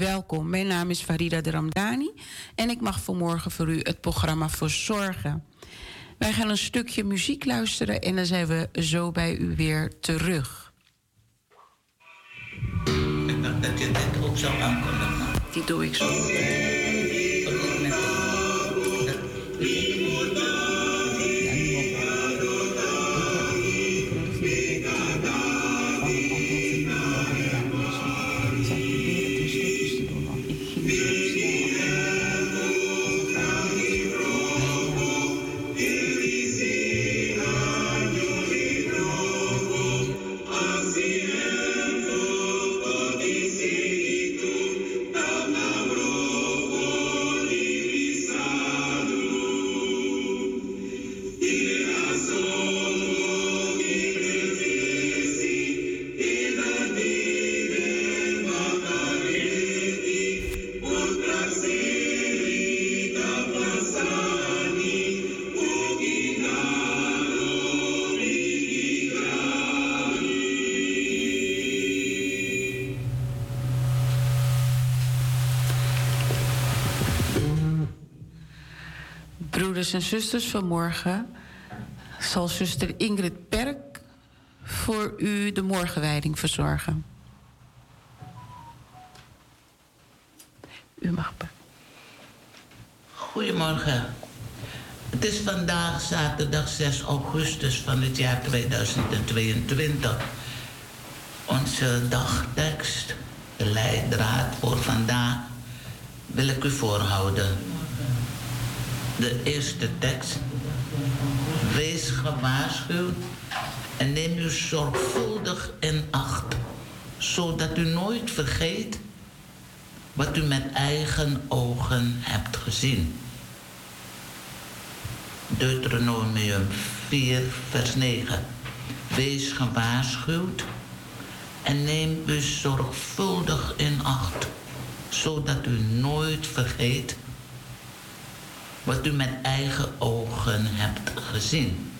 Welkom, mijn naam is Farida de Ramdani en ik mag vanmorgen voor u het programma Verzorgen. Wij gaan een stukje muziek luisteren en dan zijn we zo bij u weer terug. Ik dacht dat je dit ook zou aankondigen. Die doe ik zo. Zusters, vanmorgen zal zuster Ingrid Perk voor u de morgenwijding verzorgen. U mag. Goedemorgen. Het is vandaag zaterdag 6 augustus van het jaar 2022. Onze dagtekst, de leidraad voor vandaag, wil ik u voorhouden de eerste tekst. Wees gewaarschuwd en neem u zorgvuldig in acht, zodat u nooit vergeet wat u met eigen ogen hebt gezien. Deuteronomium 4, vers 9. Wees gewaarschuwd en neem u zorgvuldig in acht, zodat u nooit vergeet wat u met eigen ogen hebt gezien.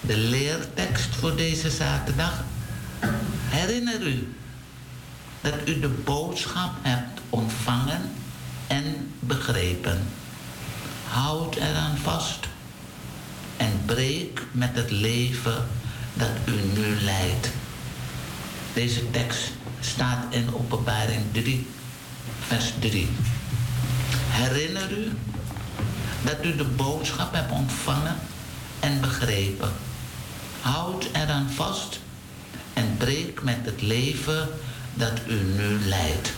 De leertekst voor deze zaterdag. Herinner u dat u de boodschap hebt ontvangen en begrepen. Houd eraan vast en breek met het leven dat u nu leidt. Deze tekst staat in Openbaring 3, vers 3. Herinner u dat u de boodschap hebt ontvangen en begrepen. Houd eraan vast en breek met het leven dat u nu leidt.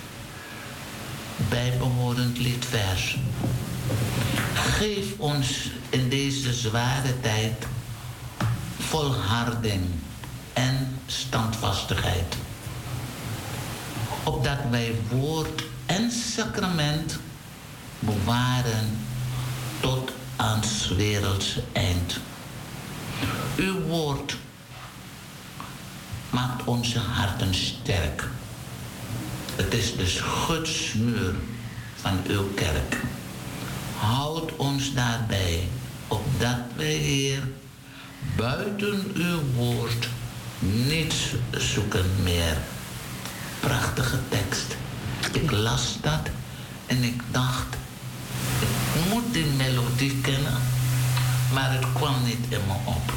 Bijbehorend liedvers. Geef ons in deze zware tijd volharding en standvastigheid. Opdat wij woord en sacrament bewaren tot aan het wereldse eind. Uw woord maakt onze harten sterk. Het is de schutsmuur van uw kerk. Houd ons daarbij, opdat wij, Heer, buiten uw woord niets zoeken meer. Prachtige tekst. Ik las dat en ik dacht, moet die melodie kennen, maar het kwam niet in me op.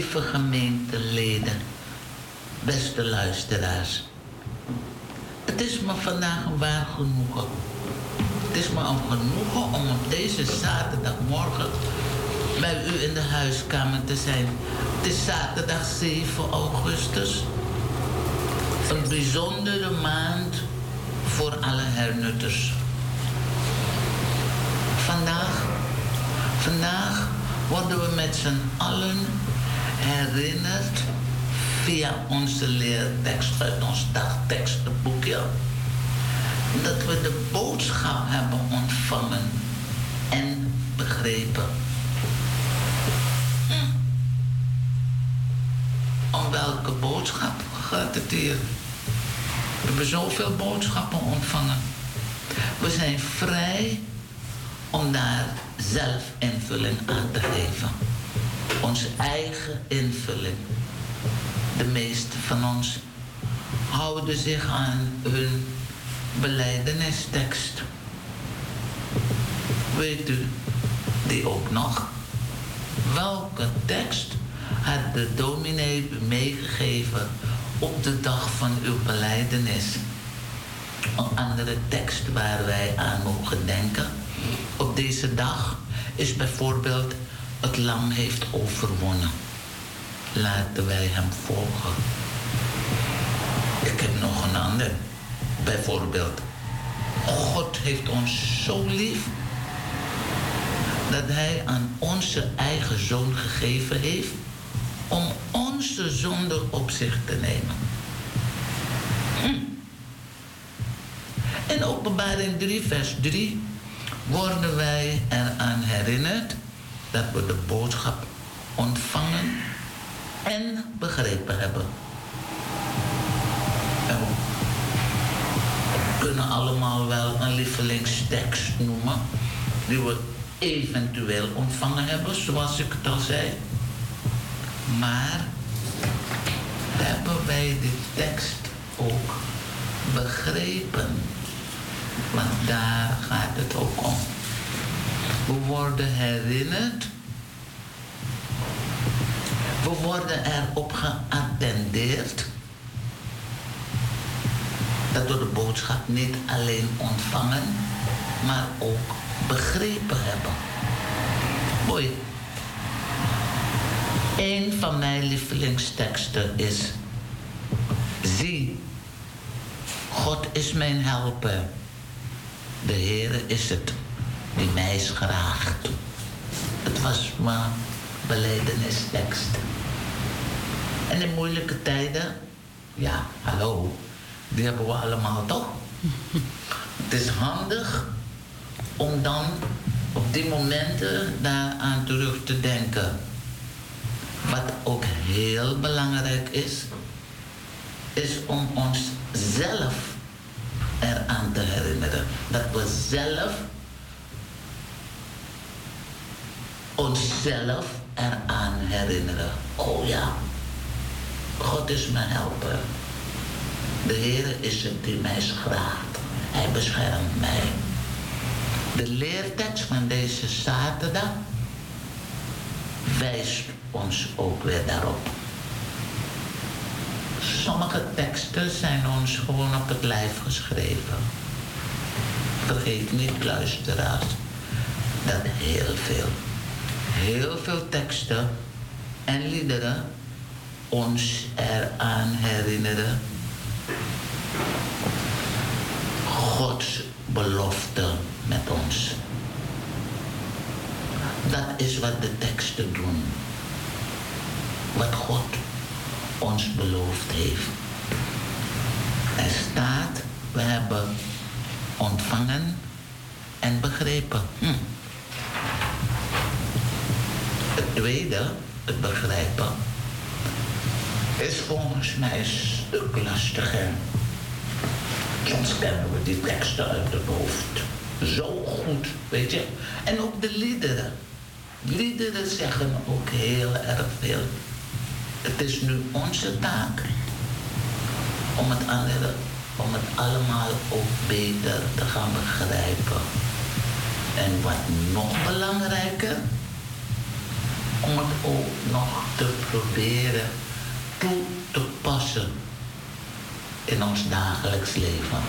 lieve gemeenteleden, beste luisteraars. Het is me vandaag een waar genoegen. Het is me een genoegen om op deze zaterdagmorgen bij u in de huiskamer te zijn. Het is zaterdag 7 augustus. Een bijzondere maand voor alle hernutters. Vandaag, vandaag worden we met z'n allen herinnerd via onze leertekst uit ons dagtekstenboekje dat we de boodschap hebben ontvangen en begrepen. Hm. Om welke boodschap gaat het hier? We hebben zoveel boodschappen ontvangen. We zijn vrij om daar zelf invulling aan te geven. Onze eigen invulling. De meeste van ons houden zich aan hun beleidenistekst. Weet u die ook nog? Welke tekst had de dominee meegegeven op de dag van uw beleidenis? Een andere tekst waar wij aan mogen denken op deze dag is bijvoorbeeld het lam heeft overwonnen. Laten wij hem volgen. Ik heb nog een ander. Bijvoorbeeld, God heeft ons zo lief dat Hij aan onze eigen zoon gegeven heeft om onze zonde op zich te nemen. Hm. In openbaring 3, vers 3 worden wij eraan herinnerd dat we de boodschap ontvangen en begrepen hebben. En we kunnen allemaal wel een lievelingstekst noemen die we eventueel ontvangen hebben, zoals ik het al zei. Maar hebben wij de tekst ook begrepen? Want daar gaat het ook om. We worden herinnerd. We worden erop geattendeerd dat we de boodschap niet alleen ontvangen, maar ook begrepen hebben. Mooi. Een van mijn lievelingsteksten is: Zie, God is mijn helper. De Heere is het die mij schraagt. Het was maar beleidenistekst. En in moeilijke tijden, ja, hallo, die hebben we allemaal toch? Het is handig om dan op die momenten daaraan terug te denken. Wat ook heel belangrijk is, is om ons zelf eraan te herinneren. Dat we zelf onszelf eraan herinneren. Oh ja, God is mijn helper. De Heer is het die mij schraagt. Hij beschermt mij. De leertekst van deze zaterdag wijst ons ook weer daarop. Sommige teksten zijn ons gewoon op het lijf geschreven. Vergeet niet, luisteraars, dat heel veel, heel veel teksten en liederen ons eraan herinneren Gods belofte met ons. Dat is wat de teksten doen. Wat God ons beloofd heeft. Er staat, we hebben ontvangen en begrepen. Hm. Het tweede, het begrijpen, is volgens mij een stuk lastiger. Soms kennen we die teksten uit het hoofd. Zo goed, weet je. En ook de liederen. Liederen zeggen ook heel erg veel. Het is nu onze taak om het, andere, om het allemaal ook beter te gaan begrijpen. En wat nog belangrijker, om het ook nog te proberen toe te passen in ons dagelijks leven,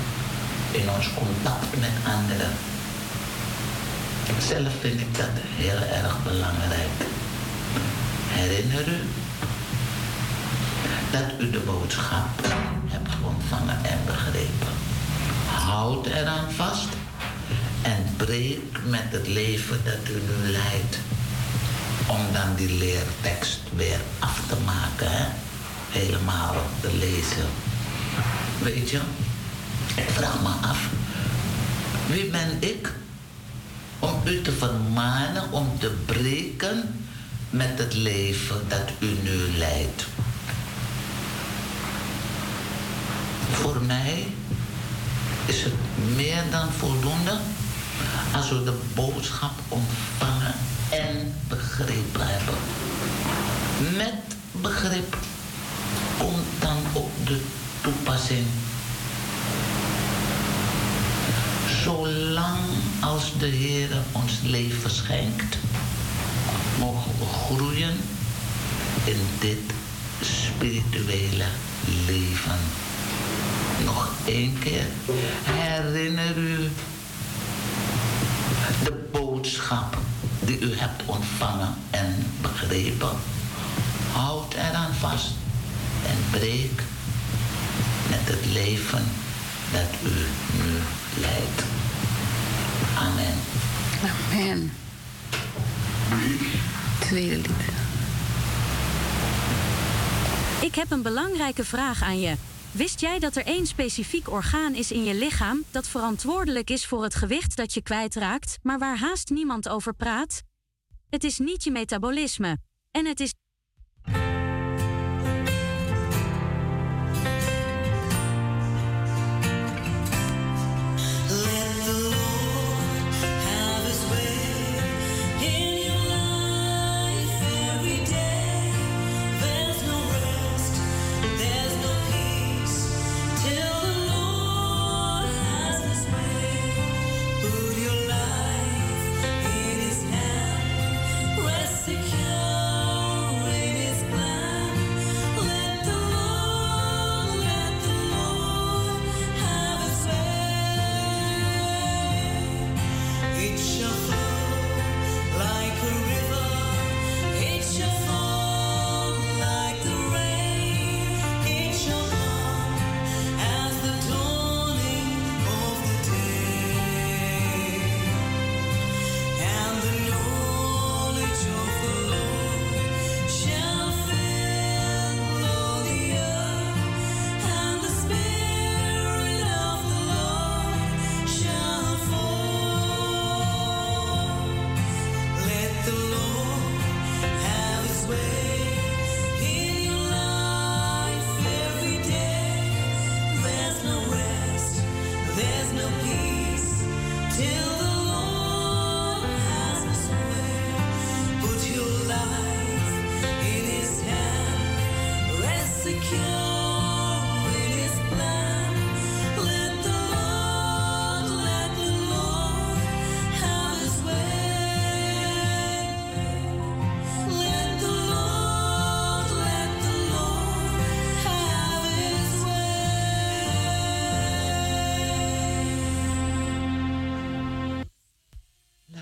in ons contact met anderen. Zelf vind ik dat heel erg belangrijk. Herinner u dat u de boodschap hebt ontvangen en begrepen. Houd eraan vast en breek met het leven dat u nu leidt. Om dan die leertekst weer af te maken, helemaal te lezen. Weet je, ik vraag me af, wie ben ik om u te vermanen om te breken met het leven dat u nu leidt? Voor mij is het meer dan voldoende als we de boodschap ontvangen en begrepen hebben. Met begrip komt dan ook de toepassing. Zolang als de Heer ons leven schenkt, mogen we groeien in dit spirituele leven. Nog één keer. Herinner u de boodschap die u hebt ontvangen en begrepen. Houd eraan vast en breek met het leven dat u nu leidt. Amen. Amen. Tweede lied. Ik heb een belangrijke vraag aan je. Wist jij dat er één specifiek orgaan is in je lichaam dat verantwoordelijk is voor het gewicht dat je kwijtraakt, maar waar haast niemand over praat? Het is niet je metabolisme. En het is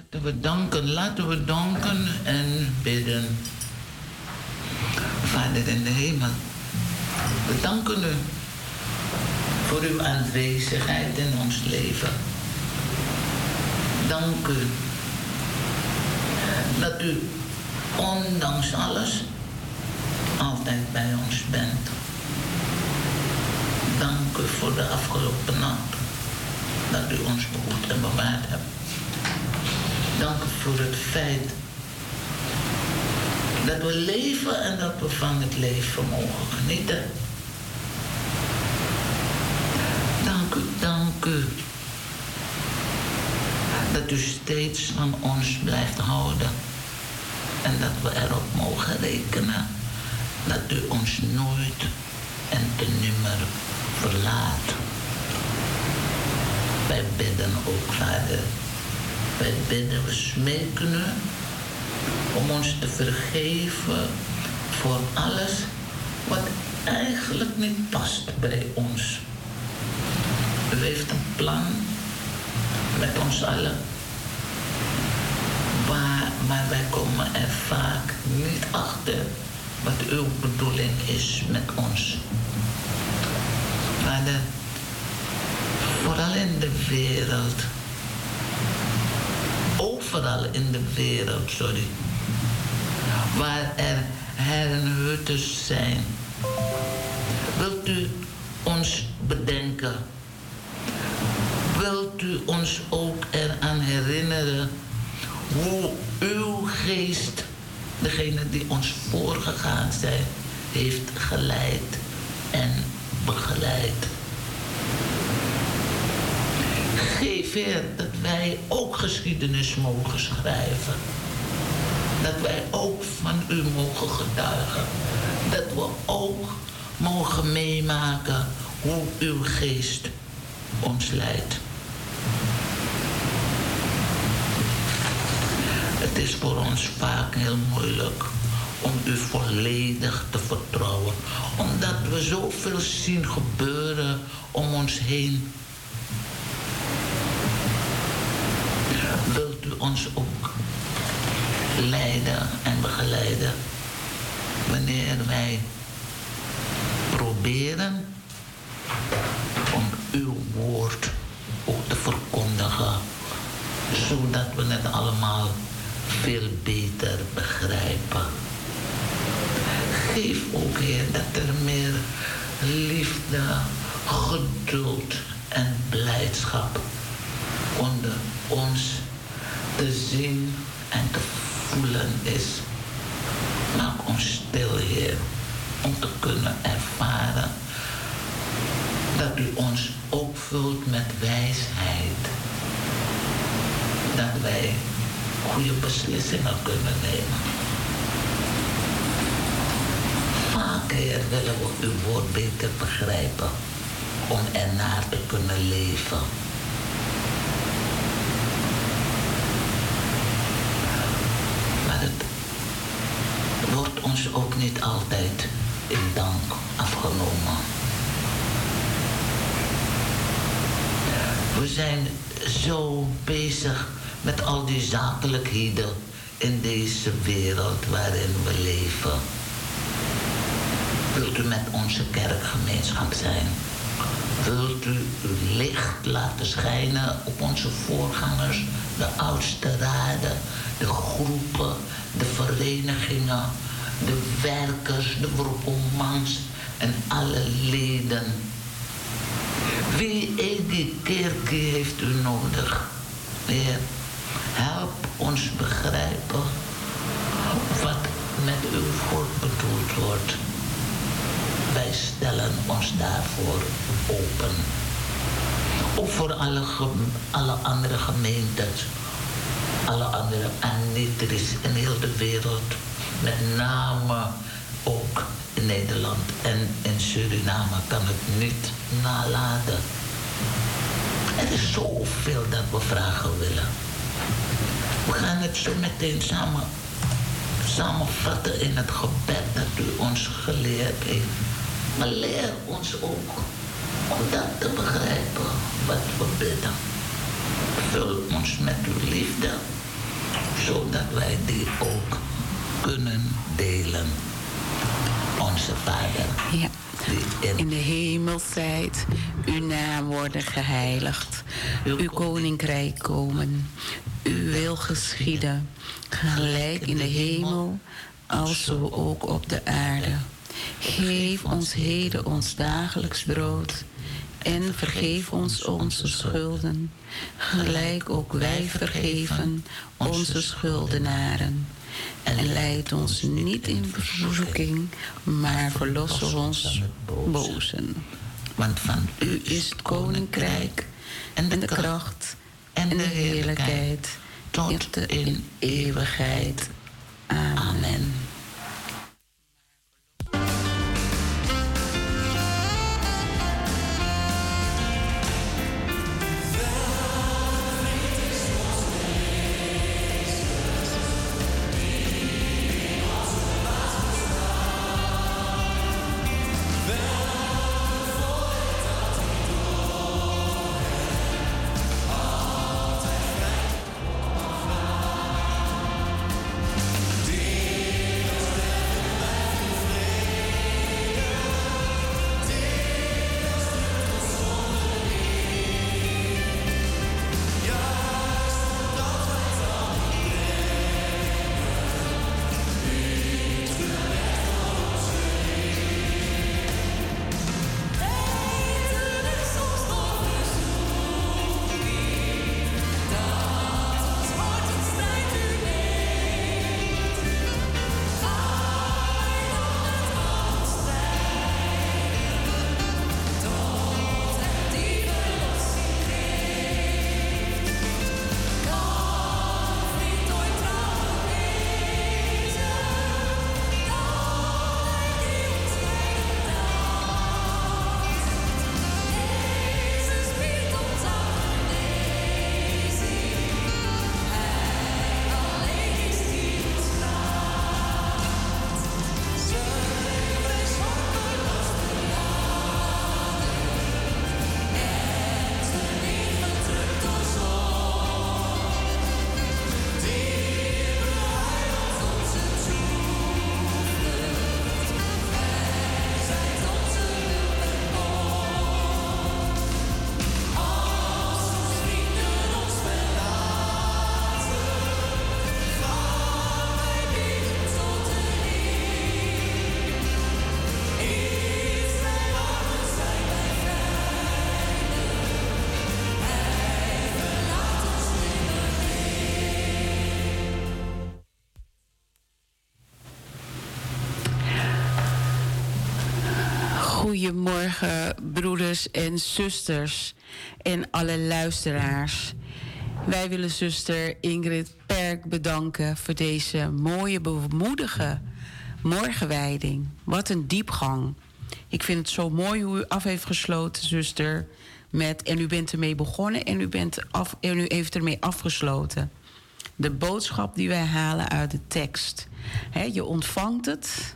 we danken, laten we danken en bidden. Vader in de hemel, we danken u voor uw aanwezigheid in ons leven. Dank u dat u ondanks alles altijd bij ons bent. Dank u voor de afgelopen nacht dat u ons behoed en bewaard hebt. Dank u voor het feit dat we leven en dat we van het leven mogen genieten. Dank u, dank u. Dat u steeds van ons blijft houden. En dat we erop mogen rekenen dat u ons nooit en te nimmer verlaat. Wij bidden ook, Vader wij bidden, we smeken om ons te vergeven voor alles wat eigenlijk niet past bij ons. U heeft een plan met ons allen. Maar, maar wij komen er vaak niet achter wat uw bedoeling is met ons. Vader, vooral in de wereld, overal in de wereld, sorry, waar er herrenhutters zijn, wilt u ons bedenken? Wilt u ons ook eraan herinneren hoe uw geest, degene die ons voorgegaan zijn, heeft geleid en begeleid? Geef Dat wij ook geschiedenis mogen schrijven. Dat wij ook van u mogen getuigen. Dat we ook mogen meemaken hoe uw geest ons leidt. Het is voor ons vaak heel moeilijk om u volledig te vertrouwen, omdat we zoveel zien gebeuren om ons heen. Ons ook leiden en begeleiden wanneer wij proberen om uw woord ook te verkondigen, zodat we het allemaal veel beter begrijpen. Geef ook, Heer, dat er meer liefde, geduld en blijdschap onder ons te zien en te voelen is. Maak ons stil, Heer, om te kunnen ervaren dat u ons opvult met wijsheid. Dat wij goede beslissingen kunnen nemen. Vaak, Heer, willen we uw woord beter begrijpen om ernaar te kunnen leven. Maar het wordt ons ook niet altijd in dank afgenomen. We zijn zo bezig met al die zakelijkheden in deze wereld waarin we leven. Wilt u met onze kerkgemeenschap zijn? Wilt u licht laten schijnen op onze voorgangers, de oudste raden, de groepen, de verenigingen, de werkers, de groepemans en alle leden? Wie in die kerk heeft u nodig? Heer, help ons begrijpen wat met uw woord bedoeld wordt. Wij stellen ons daarvoor open. Ook voor alle, alle andere gemeentes, alle andere anitris in heel de wereld. Met name ook Nederland en in Suriname kan het niet nalaten. Er is zoveel dat we vragen willen. We gaan het zo meteen samen, samenvatten in het gebed dat u ons geleerd heeft. Maar leer ons ook om dat te begrijpen wat we bidden. Vul ons met uw liefde, zodat wij die ook kunnen delen. Onze Vader. Ja. In de hemel zijt, uw naam worden geheiligd, uw koninkrijk komen, uw wil geschieden, gelijk in de hemel, als zo ook op de aarde. Geef ons heden ons dagelijks brood en vergeef ons onze schulden, gelijk ook wij vergeven onze schuldenaren. En leid ons niet in verzoeking, maar verlos ons bozen. Want van u is het koninkrijk en de kracht en de heerlijkheid tot in eeuwigheid. Amen. Goedemorgen, broeders en zusters en alle luisteraars. Wij willen zuster Ingrid Perk bedanken voor deze mooie, bemoedige morgenwijding. Wat een diepgang. Ik vind het zo mooi hoe u af heeft gesloten, zuster. Met, en u bent ermee begonnen en u, bent af, en u heeft ermee afgesloten. De boodschap die wij halen uit de tekst. je ontvangt het,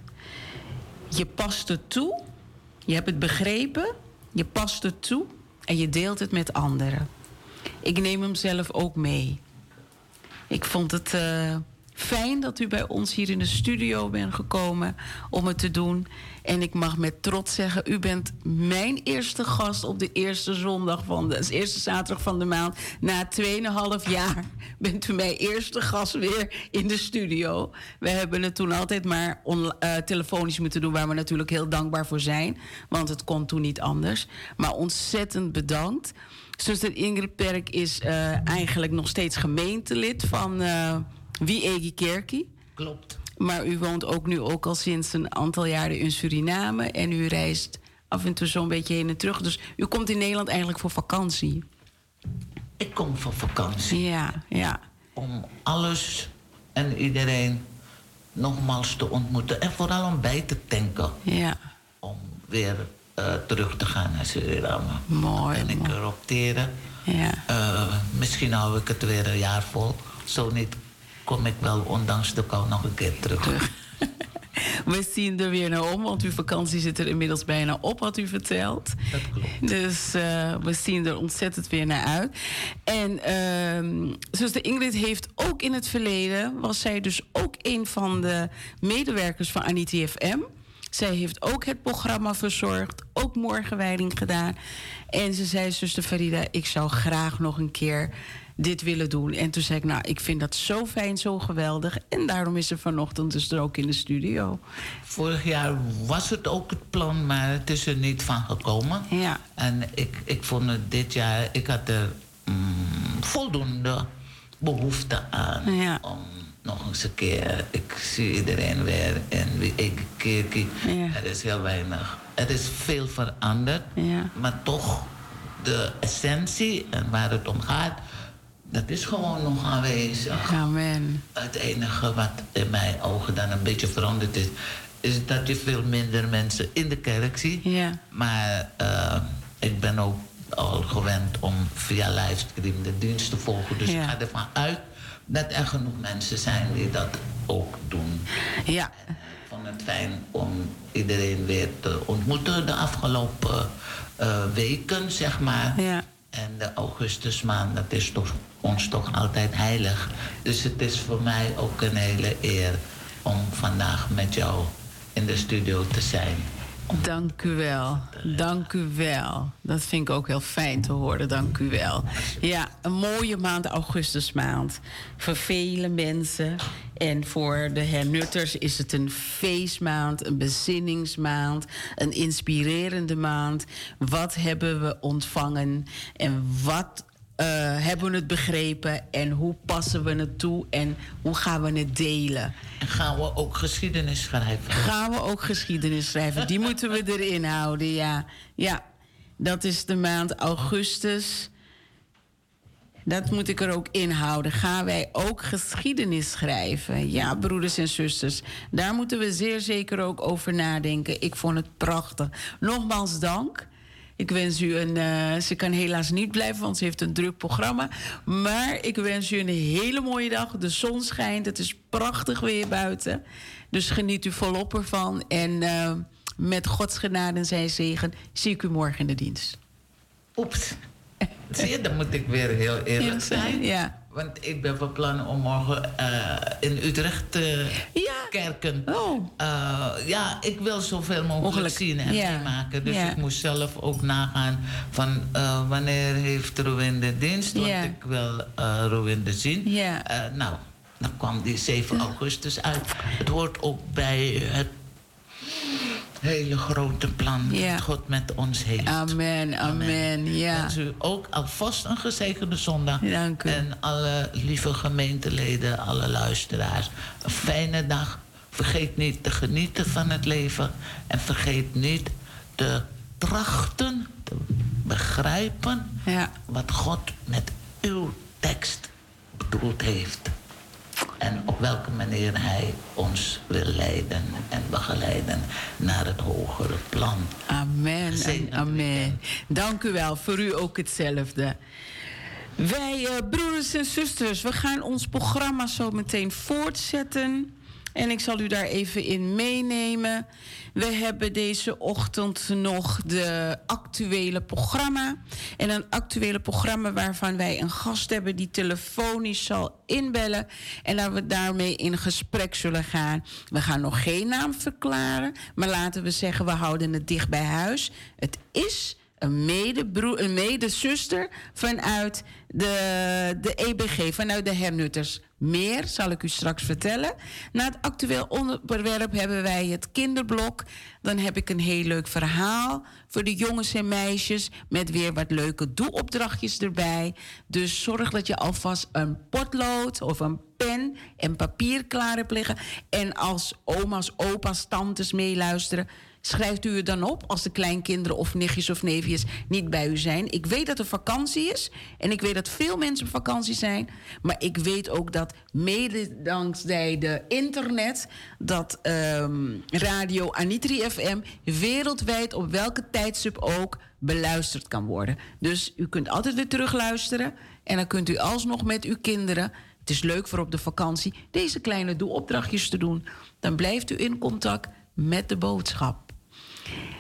je past het toe, je hebt het begrepen, je past het toe en je deelt het met anderen. Ik neem hem zelf ook mee. Ik vond het uh, fijn dat u bij ons hier in de studio bent gekomen om het te doen. En ik mag met trots zeggen, u bent mijn eerste gast op de eerste zondag van de, eerste zaterdag van de maand. Na 2,5 jaar bent u mijn eerste gast weer in de studio. We hebben het toen altijd maar uh, telefonisch moeten doen, waar we natuurlijk heel dankbaar voor zijn. Want het kon toen niet anders. Maar ontzettend bedankt. Zuster Ingrid Perk is uh, eigenlijk nog steeds gemeentelid van uh, Wie Egi Kerkie. Klopt. Maar u woont ook nu ook al sinds een aantal jaren in Suriname. En u reist af en toe zo'n beetje heen en terug. Dus u komt in Nederland eigenlijk voor vakantie. Ik kom voor vakantie. Ja, ja. Om alles en iedereen nogmaals te ontmoeten. En vooral om bij te tanken. Ja. Om weer uh, terug te gaan naar Suriname. Mooi. En ik opteren. Ja. Uh, misschien hou ik het weer een jaar vol. Zo niet kom ik wel ondanks de kou nog een keer terug. We zien er weer naar om, want uw vakantie zit er inmiddels bijna op, had u verteld. Dat klopt. Dus uh, we zien er ontzettend weer naar uit. En uh, de Ingrid heeft ook in het verleden, was zij dus ook een van de medewerkers van Aniti FM. Zij heeft ook het programma verzorgd, ook morgenwijding gedaan. En ze zei, zuster Farida, ik zou graag nog een keer dit willen doen. En toen zei ik, nou, ik vind dat zo fijn, zo geweldig. En daarom is ze vanochtend dus er ook in de studio. Vorig jaar was het ook het plan, maar het is er niet van gekomen. Ja. En ik, ik vond het dit jaar, ik had er mm, voldoende behoefte aan ja. om nog eens een keer. Ik zie iedereen weer en wie ik keer. Ja. Er is heel weinig. Er is veel veranderd, ja. maar toch de essentie en waar het om gaat, dat is gewoon nog aanwezig. Amen. Het enige wat in mijn ogen dan een beetje veranderd is, is dat je veel minder mensen in de kerk ziet. Ja. Maar uh, ik ben ook al gewend om via livestream de dienst te volgen. Dus Ja. ik ga ervan uit dat er genoeg mensen zijn die dat ook doen. Ja. Ik vond het fijn om iedereen weer te ontmoeten de afgelopen uh, weken, zeg maar. Ja. En de augustusmaand, dat is toch, ons toch altijd heilig. Dus het is voor mij ook een hele eer om vandaag met jou in de studio te zijn. Dank u wel. Dank u wel. Dat vind ik ook heel fijn te horen. Dank u wel. Ja, een mooie maand, augustusmaand. Voor vele mensen. En voor de hernutters is het een feestmaand, een bezinningsmaand, een inspirerende maand. Wat hebben we ontvangen en wat uh, hebben we het begrepen en hoe passen we het toe en hoe gaan we het delen? En gaan we ook geschiedenis schrijven? Gaan we ook geschiedenis schrijven? Die moeten we erin houden, ja. Ja, dat is de maand augustus. Dat moet ik er ook in houden. Gaan wij ook geschiedenis schrijven? Ja, broeders en zusters. Daar moeten we zeer zeker ook over nadenken. Ik vond het prachtig. Nogmaals dank. Ik wens u een. Uh, ze kan helaas niet blijven, want ze heeft een druk programma. Maar ik wens u een hele mooie dag. De zon schijnt. Het is prachtig weer buiten. Dus geniet u volop ervan. En uh, met Gods genade en zijn zegen zie ik u morgen in de dienst. Oeps. Zie je, dan moet ik weer heel eerlijk zijn. Ja. Want ik ben van plan om morgen uh, in Utrecht te ja. kerken. Oh. Uh, ja, ik wil zoveel mogelijk zien en Ja. meemaken. Dus Ja. ik moest zelf ook nagaan van uh, wanneer heeft Rowinde dienst. Want ik wil uh, Rowinde zien. Ja. Nou, dan kwam die 7 augustus uit. Het hoort ook bij het hele grote plan Ja. dat God met ons heeft. Amen, amen. Ja. Wens u ook alvast een gezegende zondag. Dank u. En alle lieve gemeenteleden, alle luisteraars, een fijne dag. Vergeet niet te genieten van het leven. En vergeet niet te trachten te begrijpen ja. wat God met uw tekst bedoeld heeft. En op welke manier Hij ons wil leiden en begeleiden naar het hogere plan. Amen. amen. Dank u wel. Voor u ook hetzelfde. Wij, uh, broeders en zusters, we gaan ons programma zo meteen voortzetten. En ik zal u daar even in meenemen. We hebben deze ochtend nog de actuele programma. En een actuele programma waarvan wij een gast hebben die telefonisch zal inbellen. En dat we daarmee in gesprek zullen gaan. We gaan nog geen naam verklaren. Maar laten we zeggen, we houden het dicht bij huis. Het is een medebroer, een medezuster vanuit de, de EBG, vanuit de hernutters. Meer zal ik u straks vertellen. Na het actueel onderwerp hebben wij het kinderblok. Dan heb ik een heel leuk verhaal voor de jongens en meisjes met weer wat leuke doelopdrachtjes erbij. Dus zorg dat je alvast een potlood of een pen en papier klaar hebt liggen. En als oma's, opa's, tantes meeluisteren Schrijft u het dan op als de kleinkinderen of nichtjes of neefjes niet bij u zijn? Ik weet dat er vakantie is en ik weet dat veel mensen op vakantie zijn. Maar ik weet ook dat mede dankzij de internet, dat um, radio Anitri FM wereldwijd op welke tijdstip ook beluisterd kan worden. Dus u kunt altijd weer terugluisteren en dan kunt u alsnog met uw kinderen. Het is leuk voor op de vakantie deze kleine doelopdrachtjes te doen. Dan blijft u in contact met de boodschap.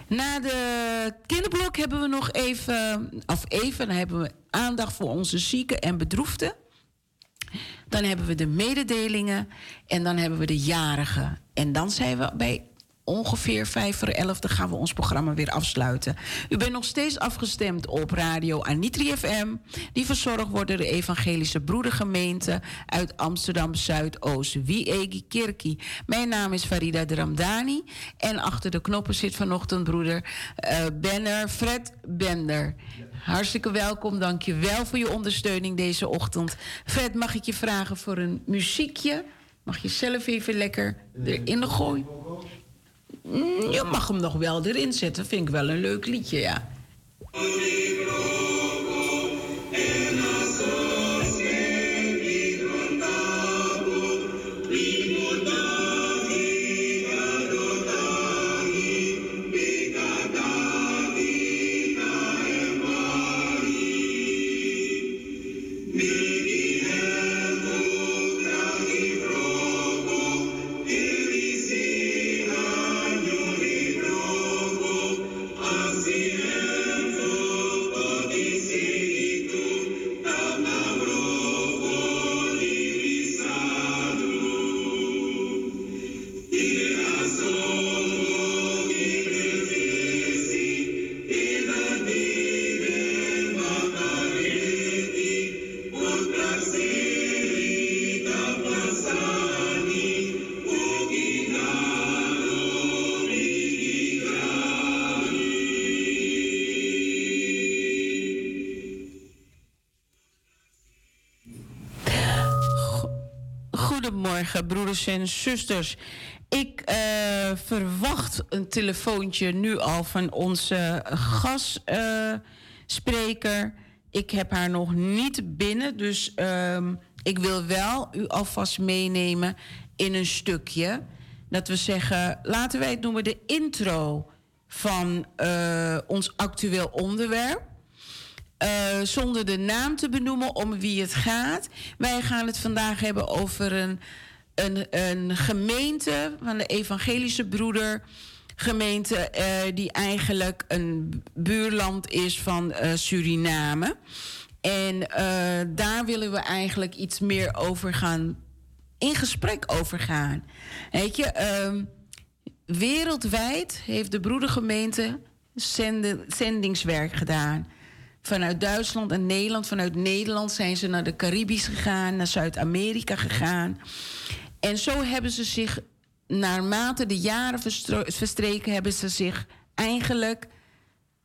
Na de kinderblok hebben we nog even, of even, dan hebben we aandacht voor onze zieken en bedroefden. Dan hebben we de mededelingen en dan hebben we de jarigen. En dan zijn we bij ongeveer vijf voor elf, dan gaan we ons programma weer afsluiten. U bent nog steeds afgestemd op radio Anitri FM, die verzorgd wordt door de Evangelische Broedergemeente uit Amsterdam Zuidoost, Wiegi Kirki. Mijn naam is Farida Dramdani en achter de knoppen zit vanochtend broeder uh, Benner, Fred Bender. Hartstikke welkom, dank je wel voor je ondersteuning deze ochtend. Fred, mag ik je vragen voor een muziekje? Mag je zelf even lekker erin gooien? Mm, je mag hem nog wel erin zetten. Vind ik wel een leuk liedje, ja. En zusters. Ik uh, verwacht een telefoontje nu al van onze gastspreker. Ik heb haar nog niet binnen, dus uh, ik wil wel u alvast meenemen in een stukje. Dat we zeggen, laten wij het noemen de intro van uh, ons actueel onderwerp. Uh, zonder de naam te benoemen om wie het gaat. Wij gaan het vandaag hebben over een een, een gemeente van de evangelische broeder. Gemeente uh, die eigenlijk een buurland is van uh, Suriname. En uh, daar willen we eigenlijk iets meer over gaan, in gesprek over gaan. Weet je, ehm, wereldwijd heeft de broedergemeente zendingswerk gedaan. Vanuit Duitsland en Nederland. Vanuit Nederland zijn ze naar de Caribisch gegaan, naar Zuid-Amerika gegaan. En zo hebben ze zich, naarmate de jaren verstreken, hebben ze zich eigenlijk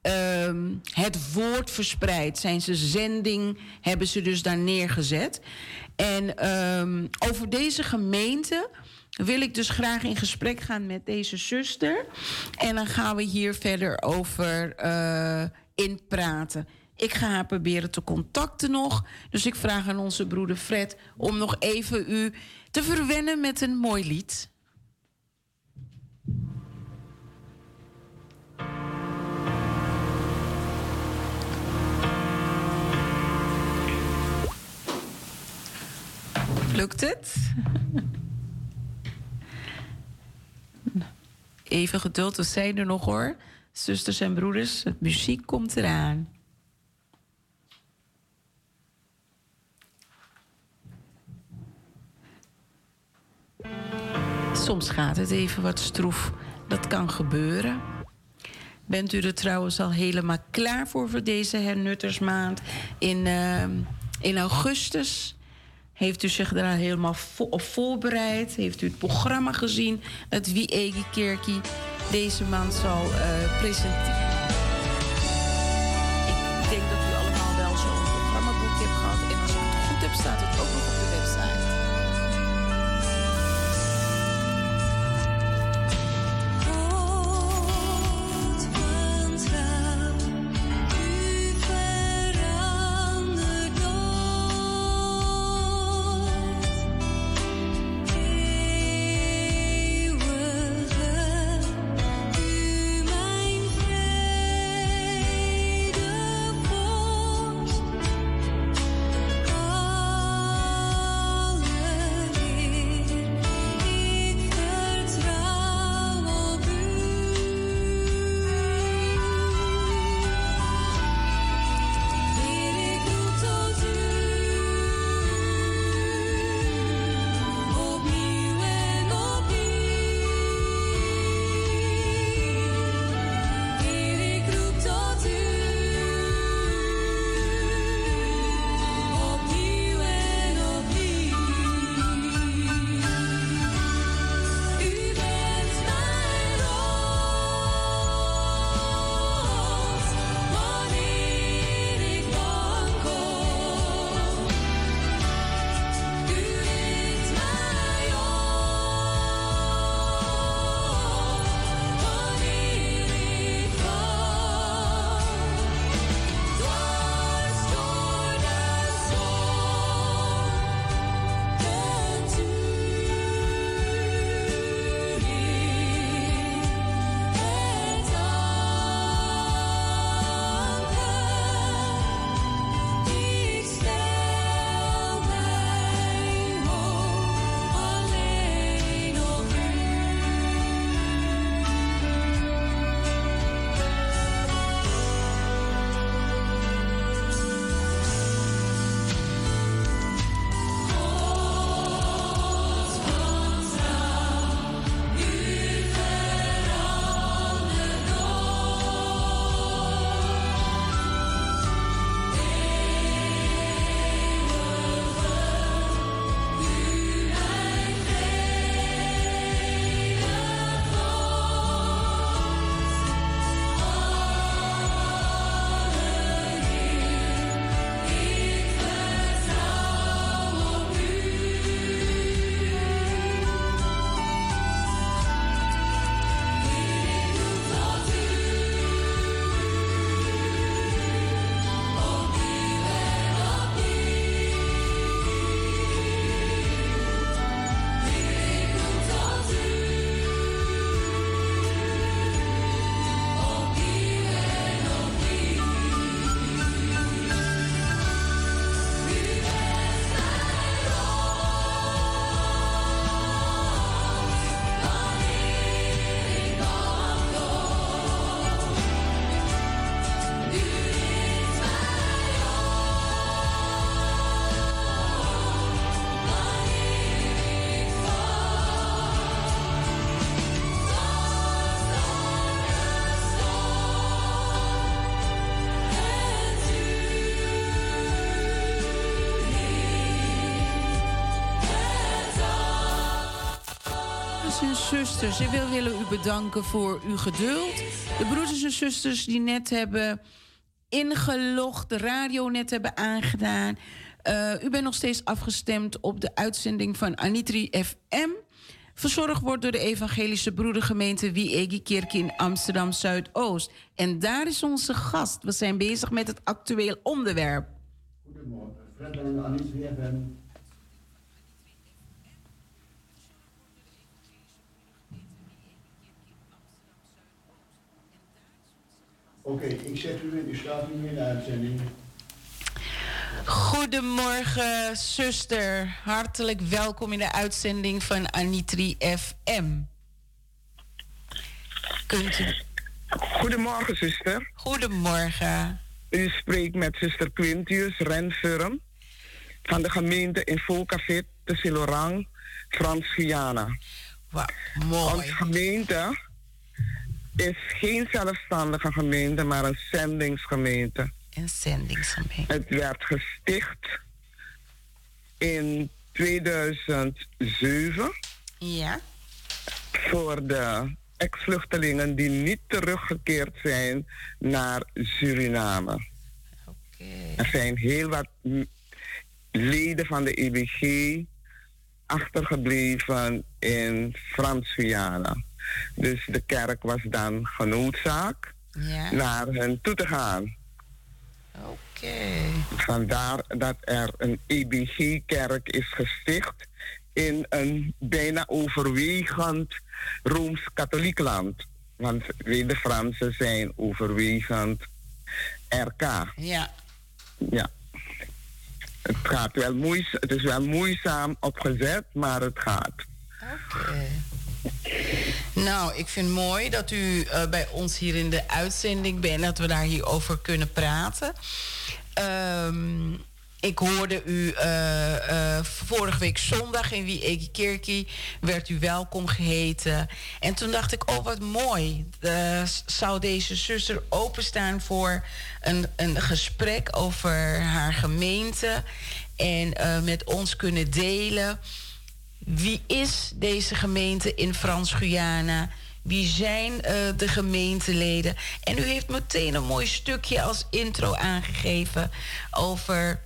um, het woord verspreid. Zijn ze zending, hebben ze dus daar neergezet. En um, over deze gemeente wil ik dus graag in gesprek gaan met deze zuster. En dan gaan we hier verder over uh, inpraten. Ik ga haar proberen te contacten nog. Dus ik vraag aan onze broeder Fred om nog even u te verwennen met een mooi lied. Lukt het? Even geduld, we zijn er nog hoor. Zusters en broeders, het muziek komt eraan. Soms gaat het even wat stroef. Dat kan gebeuren. Bent u er trouwens al helemaal klaar voor voor deze hernuttersmaand in, uh, in augustus? Heeft u zich daar helemaal op voorbereid? Heeft u het programma gezien dat Wie Egi Kerkie deze maand zal uh, presenteren? Zusters, ik wil willen u bedanken voor uw geduld. De broeders en zusters die net hebben ingelogd, de radio net hebben aangedaan. Uh, u bent nog steeds afgestemd op de uitzending van Anitri FM verzorgd wordt door de Evangelische Broedergemeente Wie Kerk in Amsterdam Zuidoost. En daar is onze gast. We zijn bezig met het actueel onderwerp. Goedemorgen, Fred en Alice weer Oké, ik zet u in, u staat nu in de uitzending. Goedemorgen, zuster. Hartelijk welkom in de uitzending van Anitri FM. Kunt u... Goedemorgen, zuster. Goedemorgen. U spreekt met zuster Quintius Renfurm van de gemeente in Volkafit, de Silorang, Frans-Guyana. Wat mooi. Onze gemeente is geen zelfstandige gemeente, maar een zendingsgemeente. Een zendingsgemeente. Het werd gesticht in 2007. Ja. Voor de ex-vluchtelingen die niet teruggekeerd zijn naar Suriname. Oké. Er zijn heel wat leden van de EBG achtergebleven in Frans-Guyana. Dus de kerk was dan genoodzaakt ja. naar hen toe te gaan. Oké. Vandaar dat er een EBG-kerk is gesticht in een bijna overwegend Rooms-Katholiek land. Want de Fransen zijn overwegend RK. Ja. Ja. Het gaat wel het is wel moeizaam opgezet, maar het gaat. Oké. Nou, ik vind het mooi dat u uh, bij ons hier in de uitzending bent, dat we daar hierover kunnen praten. Um, ik hoorde u uh, uh, vorige week zondag in Wie werd u welkom geheten. En toen dacht ik, oh wat mooi. Zou deze zuster openstaan voor een, een gesprek over haar gemeente. En met ons kunnen delen. Wie is deze gemeente in Frans-Guyana? Wie zijn de gemeenteleden? En u heeft meteen een mooi stukje als intro aangegeven over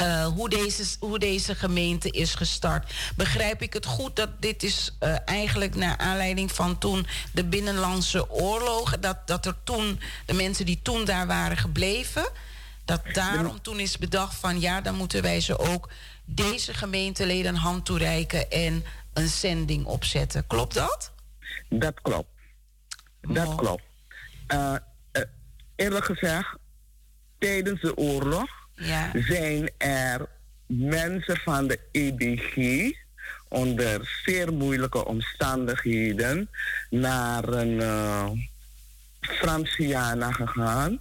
uh, hoe, deze, hoe deze gemeente is gestart. Begrijp ik het goed dat dit is uh, eigenlijk naar aanleiding van toen de binnenlandse oorlogen, dat, dat er toen de mensen die toen daar waren gebleven, dat daarom toen is bedacht van ja, dan moeten wij ze ook deze gemeenteleden een hand toereiken en een zending opzetten. Klopt dat? Dat klopt. Dat klopt. Uh, eerlijk gezegd, tijdens de oorlog ja. zijn er mensen van de EBG onder zeer moeilijke omstandigheden naar een uh, Franciana gegaan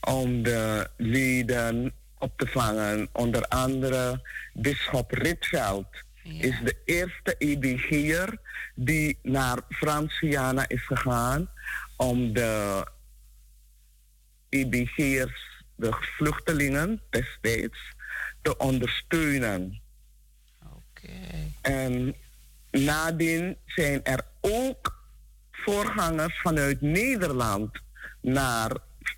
om de leden op te vangen. Onder andere Bisschop Ritveld is de eerste EBG'er die naar Franciana is gegaan om de EBG'ers de vluchtelingen destijds te ondersteunen. Oké. En nadien zijn er ook voorgangers vanuit Nederland naar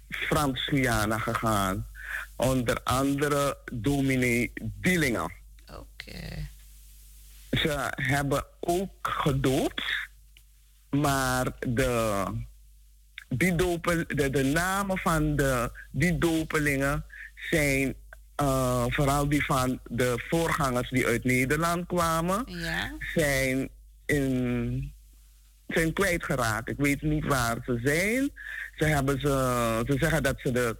Frans-Guyana gegaan. Onder andere dominee Dillingen. Oké. Ze hebben ook gedoopt, maar de die dopel, de, de namen van de, die dopelingen zijn uh, vooral die van de voorgangers die uit Nederland kwamen, ja. zijn, in, zijn kwijtgeraakt. Ik weet niet waar ze zijn. Ze, hebben ze, ze zeggen dat ze de,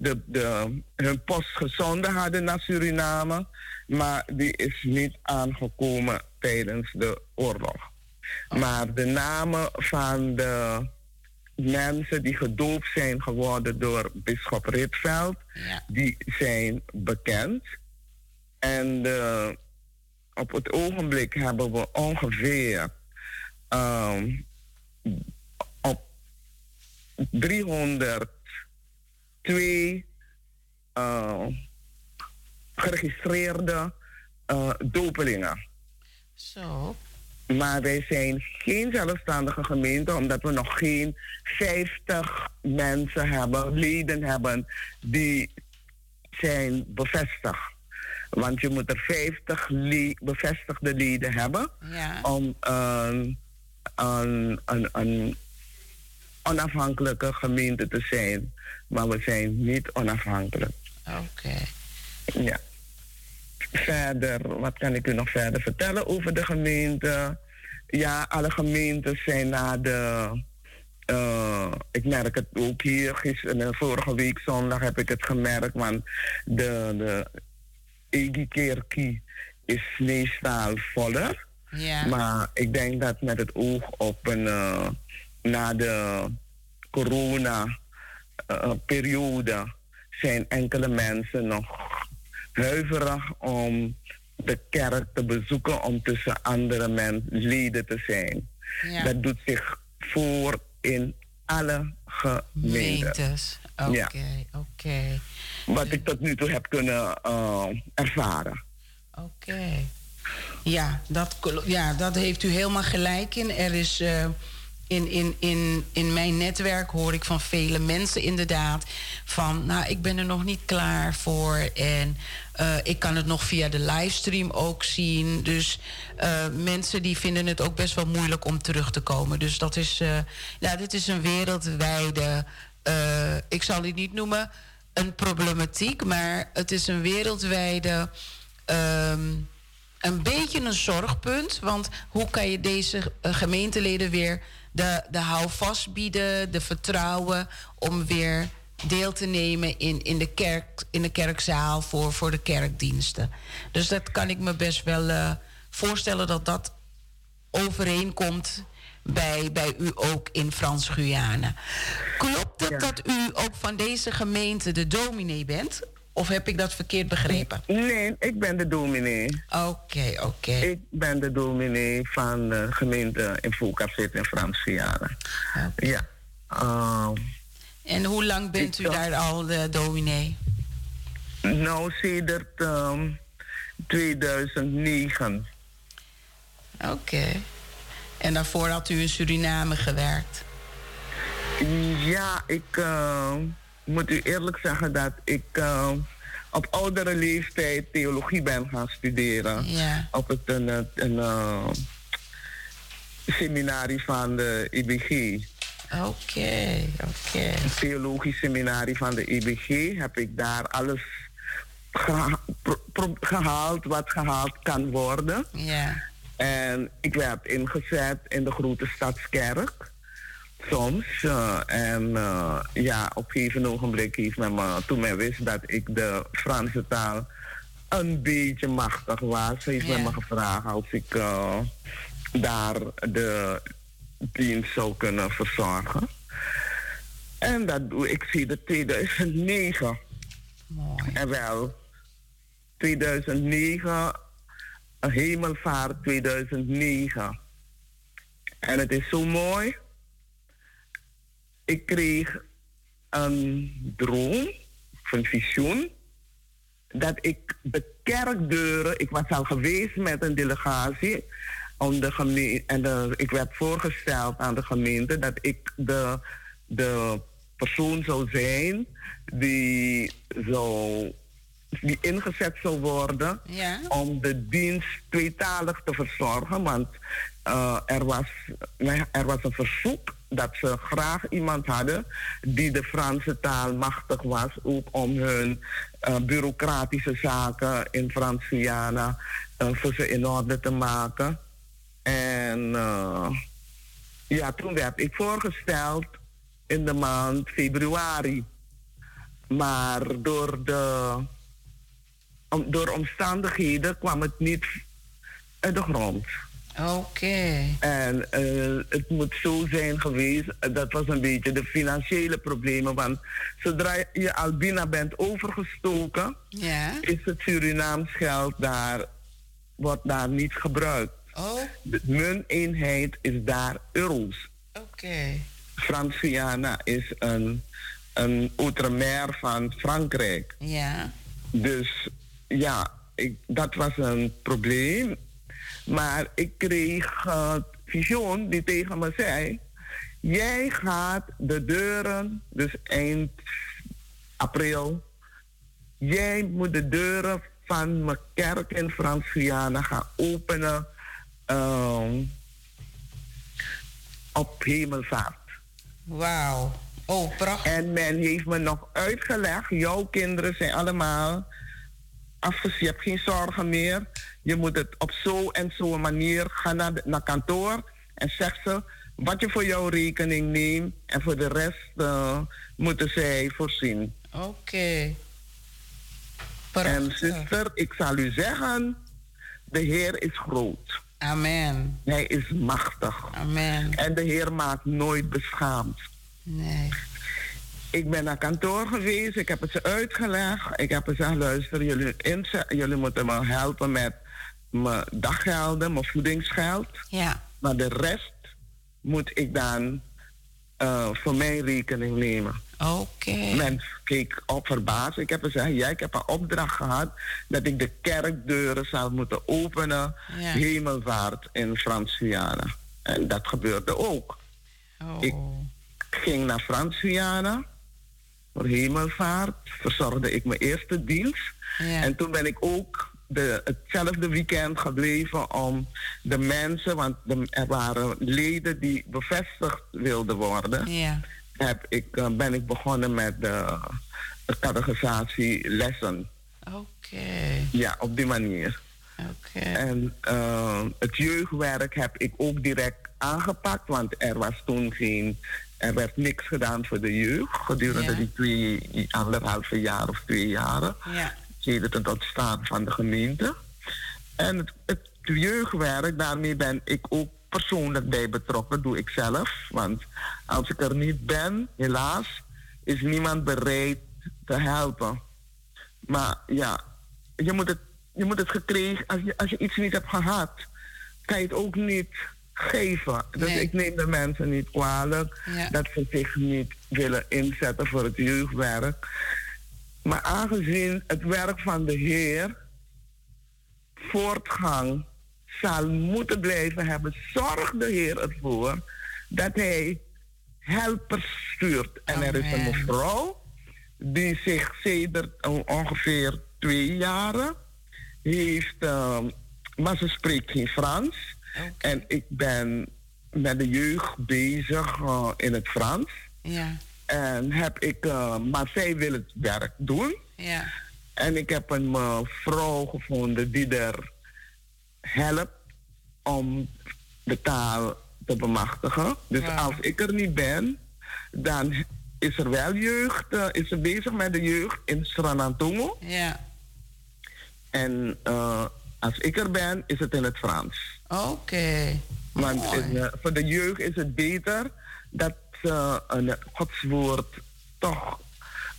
de, de, hun post gezonden hadden naar Suriname, maar die is niet aangekomen tijdens de oorlog. Maar de namen van de mensen die gedoopt zijn geworden door bischop Ritveld, die zijn bekend. En uh, op het ogenblik hebben we ongeveer um, op 302 uh, geregistreerde uh, dopelingen. Zo. Maar wij zijn geen zelfstandige gemeente, omdat we nog geen 50 mensen hebben, leden hebben, die zijn bevestigd. Want je moet er 50 bevestigde leden hebben ja. om een, een, een, een onafhankelijke gemeente te zijn. Maar we zijn niet onafhankelijk. Oké. Ja. Verder, wat kan ik u nog verder vertellen over de gemeente? Ja, alle gemeentes zijn na de. Uh, ik merk het ook hier, gisteren, vorige week zondag heb ik het gemerkt, want de, de Egikerkie is meestal voller. Ja. Maar ik denk dat met het oog op een, uh, na de corona-periode uh, zijn enkele mensen nog huiverig om de kerk te bezoeken om tussen andere mensen leden te zijn. Ja. Dat doet zich voor in alle gemeentes. Oké, Ja. oké. Wat ik tot nu toe heb kunnen uh, ervaren. Oké. Ja, dat, ja, dat heeft u helemaal gelijk in. Er is eh, in, in, in, in mijn netwerk hoor ik van vele mensen inderdaad van, nou, ik ben er nog niet klaar voor en eh, ik kan het nog via de livestream ook zien. Dus eh, mensen die vinden het ook best wel moeilijk om terug te komen. Dus dat is, eh, ja, dit is een wereldwijde, ik zal het niet noemen een problematiek, maar het is een wereldwijde. ehm, een beetje een zorgpunt. Want hoe kan je deze gemeenteleden weer de, de houvast bieden, de vertrouwen om weer deel te nemen in, in, de, kerk, in de kerkzaal voor, voor de kerkdiensten. Dus dat kan ik me best wel eh, voorstellen dat dat overeenkomt bij, bij u ook in Frans-Guyana. Klopt het Ja. dat u ook van deze gemeente de dominee bent? Of heb ik dat verkeerd begrepen? Nee, ik ben de dominee. Oké, oké. Ik ben de dominee van de gemeente in Volkafzit in Frans-Guyana. Oké. Ja. Ehm, En hoe lang bent u daar al de dominee? nou, sedert ehm, 2009. Oké. En daarvoor had u in Suriname gewerkt? Ja, ik eh, moet u eerlijk zeggen dat ik eh, op oudere leeftijd theologie ben gaan studeren. Ja. Op het een, een, een eh, seminarie van de IBG. Oké, oké. Een theologisch seminarie van de IBG heb ik daar alles geha- gehaald wat gehaald kan worden. Ja. En ik werd ingezet in de grote stadskerk. Soms. eh, en eh, ja, op een gegeven ogenblik heeft men me, toen men wist dat ik de Franse taal een beetje machtig was, heeft men me gevraagd als ik eh, daar de dienst zou kunnen verzorgen. En dat doe ik sinds 2009. Mooi. En wel, 2009, een hemelvaart 2009. En het is zo mooi. Ik kreeg een droom, een visioen, dat ik de kerkdeuren, ik was al geweest met een delegatie, om de gemeente, en de, ik werd voorgesteld aan de gemeente dat ik de, de persoon zou zijn die, zou, die ingezet zou worden Ja. om de dienst tweetalig te verzorgen. Want eh, er, was, er was een verzoek dat ze graag iemand hadden die de Franse taal machtig was, ook om hun eh, bureaucratische zaken in Frans-Guyana eh, voor ze in orde te maken. En eh, ja, toen werd ik voorgesteld in de maand februari. Maar door de door omstandigheden kwam het niet uit de grond. Oké. En eh, het moet zo zijn geweest, eh, dat was een beetje de financiële problemen. Want zodra je al binnen bent overgestoken, is het Surinaams geld daar, wordt daar niet gebruikt. Oh, De munteenheid is daar euro's. oké. Frans-Guyana is een, een outre-mer van Frankrijk. Ja. Dus ja, ik, dat was een probleem. Maar ik kreeg uh, visioen die tegen me zei: Jij gaat de deuren, dus eind april, jij moet de deuren van mijn kerk in Frans-Guyana ga openen ehm, op hemelvaart. Wauw. Oh, prachtig. En men heeft me nog uitgelegd, jouw kinderen zijn allemaal afgezien. Je hebt geen zorgen meer. Je moet het op zo en zo'n manier gaan naar, de, naar kantoor en zeg ze wat je voor jouw rekening neemt en voor de rest uh, moeten zij voorzien. Oké. En zuster, ik zal u zeggen, de Heer is groot. Amen. Hij is machtig. Amen. En de Heer maakt nooit beschaamd. Nee. Ik ben naar kantoor geweest, ik heb het ze uitgelegd. Ik heb gezegd, luister, jullie, jullie moeten me helpen met mijn daggelden, mijn voedingsgeld. Ja. Maar de rest moet ik dan uh, voor mijn rekening nemen. Oké. Okay. Men keek op verbaasd. Ik heb gezegd, ja, ik heb een opdracht gehad dat ik de kerkdeuren zou moeten openen. Ja. Hemelvaart in Frans-Guyana. En dat gebeurde ook. Oh. Ik ging naar Frans-Guyana voor hemelvaart. Verzorgde ik mijn eerste dienst. Ja. En toen ben ik ook de, hetzelfde weekend gebleven om de mensen, want de, er waren leden die bevestigd wilden worden. Ja. Heb ik, uh, ben ik begonnen met de, de categorisatie lessen. Oké. Ja, op die manier. Oké. En uh, het jeugdwerk heb ik ook direct aangepakt, want er was toen geen, er werd niks gedaan voor de jeugd gedurende Ja. die twee, anderhalve jaar of twee jaren Ja. sedert het ontstaan van de gemeente. En het, het jeugdwerk, daarmee ben ik ook persoonlijk bij betrokken, doe ik zelf. Want als ik er niet ben, helaas, is niemand bereid te helpen. Maar ja, je moet het, je moet het gekregen, als je, als je iets niet hebt gehad, kan je het ook niet geven. Dus Nee. ik neem de mensen niet kwalijk Ja. dat ze zich niet willen inzetten voor het jeugdwerk. Maar aangezien het werk van de Heer voortgang zal moeten blijven hebben, zorgt de Heer ervoor dat Hij helpers stuurt. En er is een mevrouw die zich sedert on- ongeveer twee jaren heeft, ehm, maar ze spreekt geen Frans. En ik ben met de jeugd bezig eh, in het Frans. Ja. En heb ik, eh, maar zij wil het werk doen. Ja. En ik heb een eh, vrouw gevonden die er helpt om de taal te bemachtigen. Dus als ik er niet ben, dan is er wel jeugd, is ze bezig met de jeugd in Sranantongo. Ja. En eh, als ik er ben, is het in het Frans. Oké. Want in, eh, voor de jeugd is het beter dat ze een godswoord toch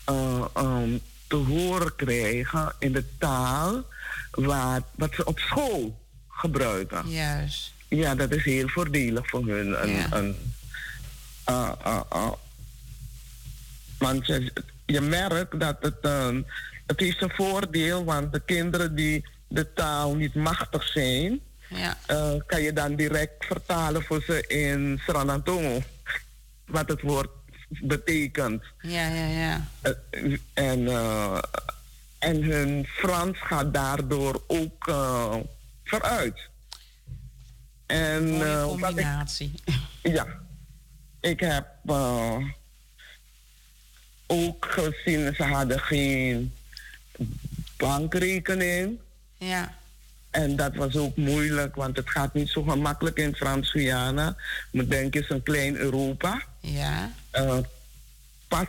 eh, ehm, te horen krijgen in de taal wat, wat ze op school gebruiken. Juist. Ja, dat is heel voordelig voor hun. Een, Ja. een, ah. Want je, je merkt dat het, ehm, het heeft een voordeel, want de kinderen die de taal niet machtig zijn, Ja. eh, kan je dan direct vertalen voor ze in Sranantongo. Wat het woord betekent. Ja, ja, ja. Eh, en, eh, en hun Frans gaat daardoor ook vooruit. En wat ik, combinatie. ja, ik heb ook gezien, ze hadden geen bankrekening. Ja. En dat was ook moeilijk, want het gaat niet zo gemakkelijk in Frans-Guyana. Moet denken, het is een klein Europa. Ja. Eh, pas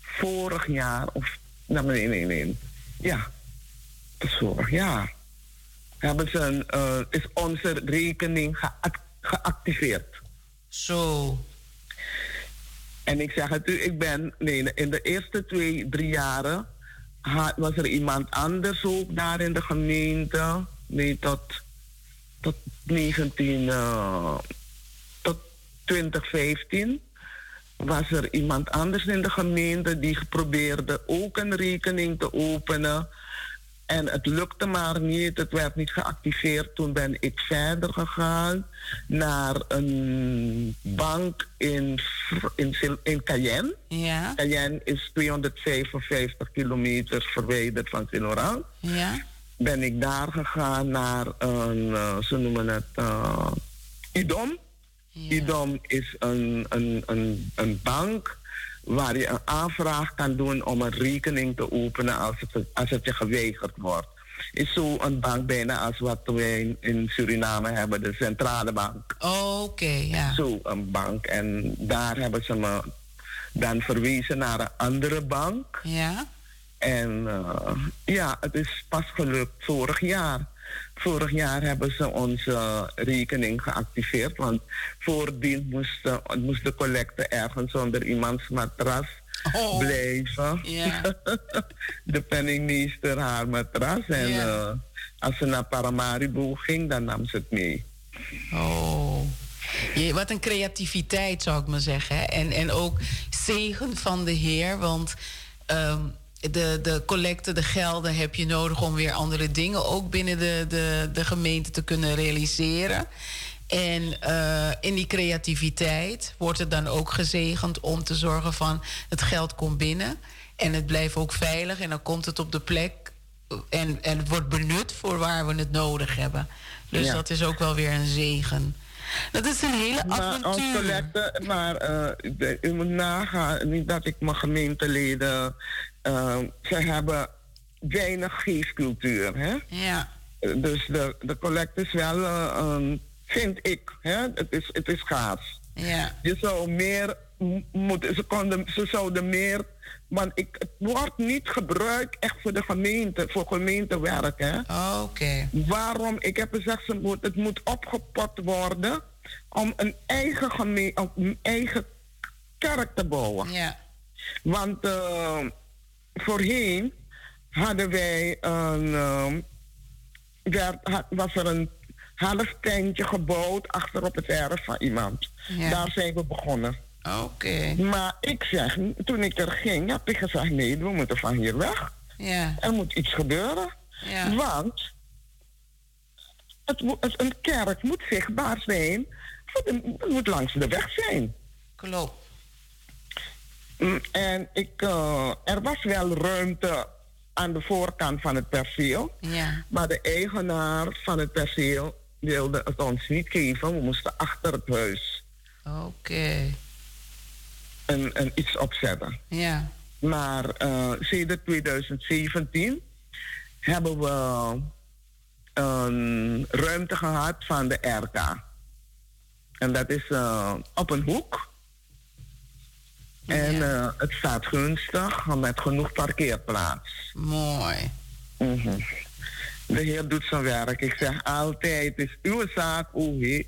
vorig jaar, of nou, nee, nee, nee. Ja, pas vorig jaar. Hebben ze een, eh, is onze rekening geac- geactiveerd. Zo. En ik zeg het u, ik ben, nee, in de eerste twee, drie jaren was er iemand anders ook daar in de gemeente. Nee, tot, tot 19, eh, tot 2015 was er iemand anders in de gemeente die probeerde ook een rekening te openen. En het lukte maar niet, het werd niet geactiveerd. Toen ben ik verder gegaan naar een bank in, in, in Cayenne. Ja. Cayenne is 255 kilometer verwijderd van Siloran. Ja. Ben ik daar gegaan naar een, uh, ze noemen het uh, IDOM. Ja. IDOM is een, een, een, een bank waar je een aanvraag kan doen om een rekening te openen als het, als het je geweigerd wordt. Is zo een bank bijna als wat wij in Suriname hebben, de centrale bank. Oh, oké, ja. Zo een bank. En daar hebben ze me dan verwezen naar een andere bank. Ja. En uh, ja, het is pas gelukt vorig jaar. Vorig jaar hebben ze onze rekening geactiveerd. Want voordien moest, moest de collecte ergens onder iemands matras oh. blijven. De penningmeester haar matras. En uh, als ze naar Paramaribo ging, dan nam ze het mee. Oh. Je, wat een creativiteit zou ik maar zeggen. En, en ook zegen van de Heer. Want ehm, de, de collecte, de gelden heb je nodig om weer andere dingen ook binnen de, de, de gemeente te kunnen realiseren. En eh, in die creativiteit wordt het dan ook gezegend om te zorgen van het geld komt binnen. En het blijft ook veilig en dan komt het op de plek. En, en het wordt benut voor waar we het nodig hebben. Dus Ja. dat is ook wel weer een zegen. Dat is een hele Maar avontuur. collecte, maar eh, u moet nagaan, niet dat ik mijn gemeenteleden, eh, ze hebben weinig geestcultuur. Hè? Ja, Dus de, de collecte is wel, eh, een- vind ik, hè? Het, is, het is gaaf. ja, Je zou meer moeten, ze, konden, ze zouden meer, want ik, het wordt niet gebruikt echt voor de gemeente, voor gemeentewerk. Hè? oké. Waarom? Ik heb gezegd, ze moet, het moet opgepot worden om een eigen, geme- om een eigen kerk te bouwen. Ja, Want eh, voorheen hadden wij een, werd, had- was er een half tentje gebouwd achter op het erf van iemand. Ja. Daar zijn we begonnen. oké. Maar ik zeg, toen ik er ging, heb ik gezegd, nee, we moeten van hier weg. Ja, Er moet iets gebeuren. ja, Want het, het- een kerk moet zichtbaar zijn. Het moet langs de weg zijn. klopt. Mm, En ik, eh, er was wel ruimte aan de voorkant van het perceel. Ja, Maar de eigenaar van het perceel wilde het ons niet geven. We moesten achter het huis oké. een, een iets opzetten. Ja, Maar eh sinds 2017 hebben we een ruimte gehad van de RK. En dat is eh, op een hoek. En eh, het staat gunstig met genoeg parkeerplaats. mooi. Mhm. De Heer doet zijn werk. Ik zeg altijd: het is uw zaak, o Heer.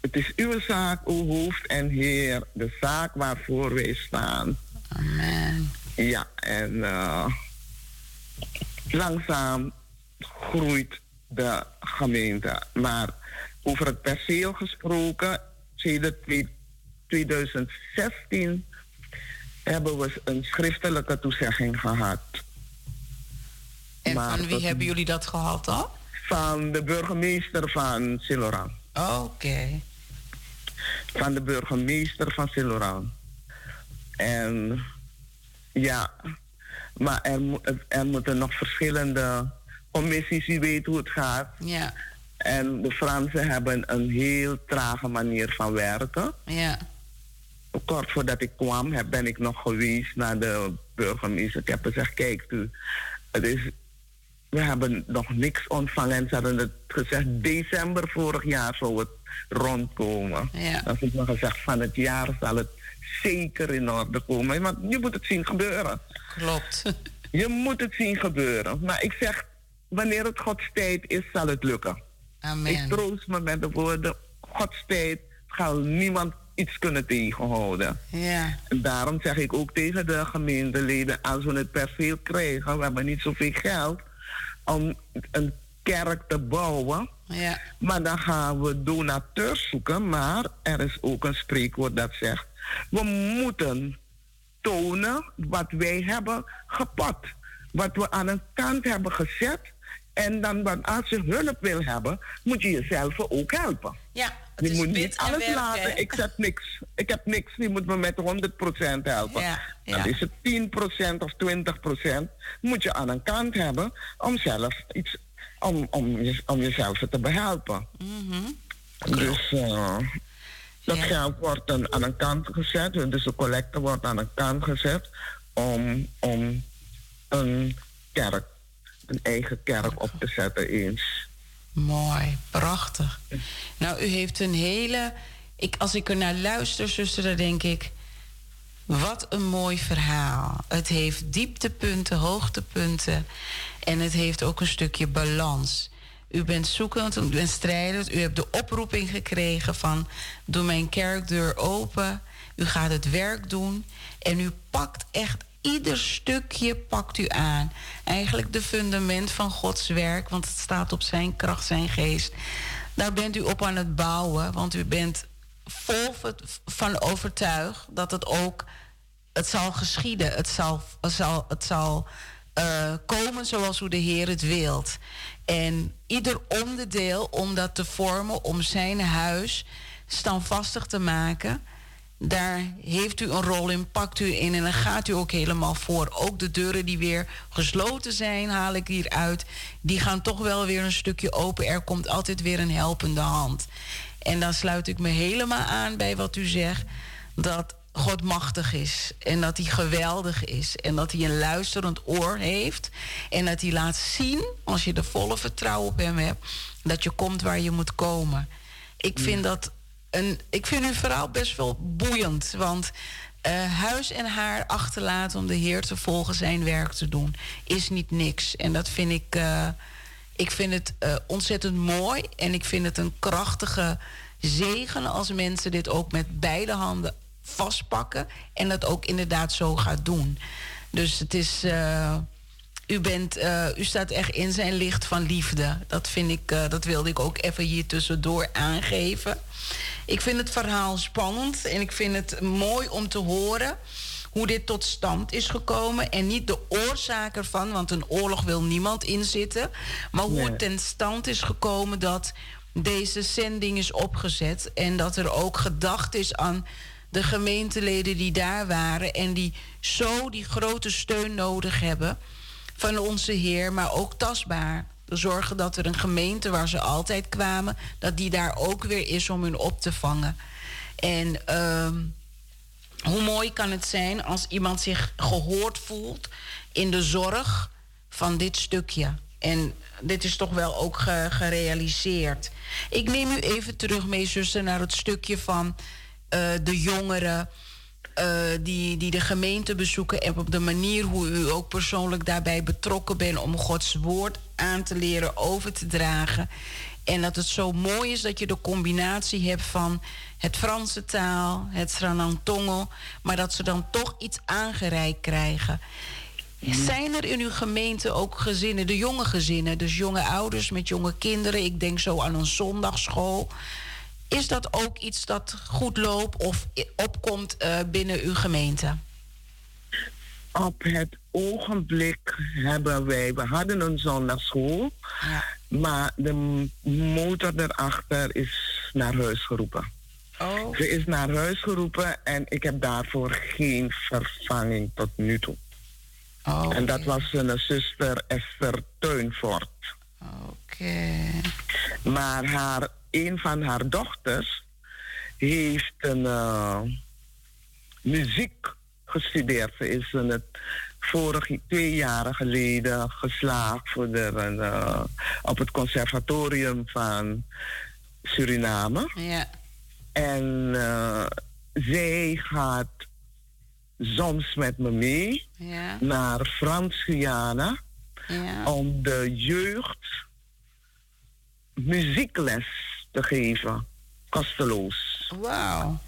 Het is uw zaak, o hoofd en Heer. De zaak waarvoor wij staan. Amen. Ja, en eh, langzaam groeit de gemeente. Maar over het perceel gesproken, sinds twee- 2016 hebben we een schriftelijke toezegging gehad. En Maar van wie hebben jullie dat gehad dan? Van de burgemeester van Siloran. Oké. Van de burgemeester van Siloran. En ja, maar er, er moeten nog verschillende commissies, u weet hoe het gaat. Ja, En de Fransen hebben een heel trage manier van werken. ja, Kort voordat ik kwam, heb, ben ik nog geweest naar de burgemeester. Ik heb gezegd, kijk u, het is, we hebben nog niks ontvangen. En ze hadden het gezegd, december vorig jaar zou het rondkomen. Ja. Dan heb ik gezegd, van het jaar zal het zeker in orde komen. Want je moet het zien gebeuren. klopt. Je moet het zien gebeuren. Maar ik zeg, wanneer het Gods tijd is, zal het lukken. Ik Amen. troost me met de woorden, Gods tijd zal niemand iets kunnen tegenhouden. Ja, En daarom zeg ik ook tegen de gemeenteleden, als we het perceel krijgen, we hebben niet zoveel geld om een kerk te bouwen. ja, Maar dan gaan we donateurs zoeken. Maar er is ook een spreekwoord dat zegt: we moeten tonen wat wij hebben gepot. wat we aan een kant hebben gezet. En dan, als je hulp wil hebben, moet je jezelf ook helpen. Ja, je moet niet alles laten. Ik zet niks. Ik heb niks. Je moet me met 100% helpen. Ja, ja. Dan is het 10% of 20%. Moet je aan een kant hebben om zelf iets om, om, om jezelf te behelpen. Mm Dus uh, dat geld wordt dan aan een kant gezet. Dus de collecte wordt aan een kant gezet om, om een kerk, een eigen kerk op te zetten eens. Mooi, prachtig. Nou, u heeft een hele. Ik, als ik er naar luister, zuster, dan denk ik. Wat een mooi verhaal. Het heeft dieptepunten, hoogtepunten. En het heeft ook een stukje balans. U bent zoekend, u bent strijdend. U hebt de oproeping gekregen van... doe mijn kerkdeur open. U gaat het werk doen. En u pakt echt ieder stukje pakt u aan. Eigenlijk de fundament van Gods werk, want het staat op zijn kracht, zijn geest. Daar bent u op aan het bouwen, want u bent vol van overtuigd dat het ook het zal geschieden. Het zal, het zal, het zal uh, komen zoals hoe de Heer het wilt. En ieder onderdeel om dat te vormen, om zijn huis standvastig te maken daar heeft u een rol in, pakt u in en dan gaat u ook helemaal voor. Ook de deuren die weer gesloten zijn, haal ik hier uit. Die gaan toch wel weer een stukje open. Er komt altijd weer een helpende hand. En dan sluit ik me helemaal aan bij wat u zegt. Dat God machtig is. En dat hij geweldig is. En dat hij een luisterend oor heeft. En dat hij laat zien, als je de volle vertrouwen op hem hebt, dat je komt waar je moet komen. Ik vind dat ik vind uw verhaal best wel boeiend. Want uh, huis en haar achterlaten om de Heer te volgen, zijn werk te doen, is niet niks. En dat vind ik. Uh, ik vind het uh, ontzettend mooi. En ik vind het een krachtige zegen als mensen dit ook met beide handen vastpakken. En dat ook inderdaad zo gaat doen. Dus het is. u, bent, u staat echt in zijn licht van liefde. Dat vind ik, dat wilde ik ook even hier tussendoor aangeven. Ik vind het verhaal spannend en ik vind het mooi om te horen hoe dit tot stand is gekomen. En niet de oorzaak ervan, want een oorlog wil niemand inzitten. Maar hoe het ten stand is gekomen dat deze zending is opgezet. En dat er ook gedacht is aan de gemeenteleden die daar waren. En die zo die grote steun nodig hebben van onze Heer, maar ook tastbaar zorgen dat er een gemeente waar ze altijd kwamen, dat die daar ook weer is om hun op te vangen. En ehm, hoe mooi kan het zijn als iemand zich gehoord voelt in de zorg van dit stukje. En dit is toch wel ook gerealiseerd. Ik neem u even terug mee, zuster, naar het stukje van uh, de jongeren uh, die, die de gemeente bezoeken en op de manier hoe u ook persoonlijk daarbij betrokken bent om Gods woord aan te leren over te dragen. En dat het zo mooi is dat je de combinatie hebt van het Franse taal, het Sranantongel, maar dat ze dan toch iets aangereikt krijgen. Zijn er in uw gemeente ook gezinnen, de jonge gezinnen, dus jonge ouders met jonge kinderen? Ik denk zo aan een zondagschool. Is dat ook iets dat goed loopt of opkomt uh, binnen uw gemeente? Op het ogenblik hebben wij, we hadden een zondagschool, ja. maar de motor erachter is naar huis geroepen. Oh. Ze is naar huis geroepen en ik heb daarvoor geen vervanging tot nu toe. Oh, en dat was een zuster Esther Tuinvoort. Oké. Maar haar een van haar dochters heeft een uh, muziek gestudeerd. Ze is in vorige twee jaren geleden geslaagd voor de, uh, op het conservatorium van Suriname. Ja. En uh, zij gaat soms met me mee ja. naar Frans-Guyana ja. om de jeugd muziekles te geven. Kosteloos. Wauw.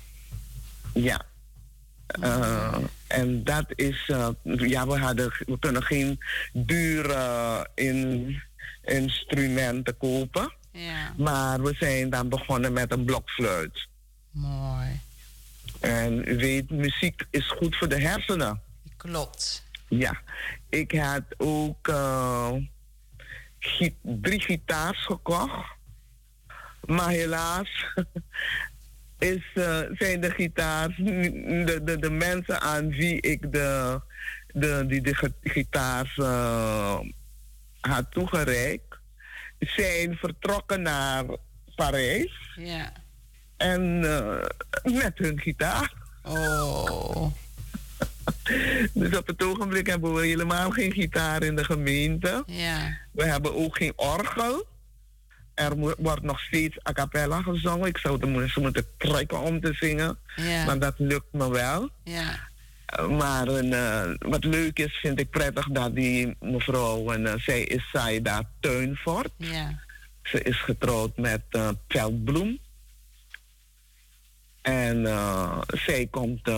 Ja. Uh, en dat is, uh, ja, we, hadden, we kunnen geen dure in, instrumenten kopen. Ja. Maar we zijn dan begonnen met een blokfluit. Mooi. En u weet, muziek is goed voor de hersenen. Klopt. Ja, ik had ook uh, drie gitaars gekocht. Maar helaas is, uh, zijn de gitaars, de, de, de mensen aan wie ik de, de, die de gitaars uh, had toegereikt, zijn vertrokken naar Parijs. Ja. En uh, met hun gitaar. Oh. dus op het ogenblik hebben we helemaal geen gitaar in de gemeente. Ja. We hebben ook geen orgel. Er wordt nog steeds a cappella gezongen. Ik zou de mensen moeten trekken om te zingen. Ja. Maar dat lukt me wel. Ja. Maar uh, wat leuk is, vind ik prettig dat die mevrouw, en, uh, zij is Saida Tuinvoort. Ja. Ze is getrouwd met uh, Veldbloem. En zij komt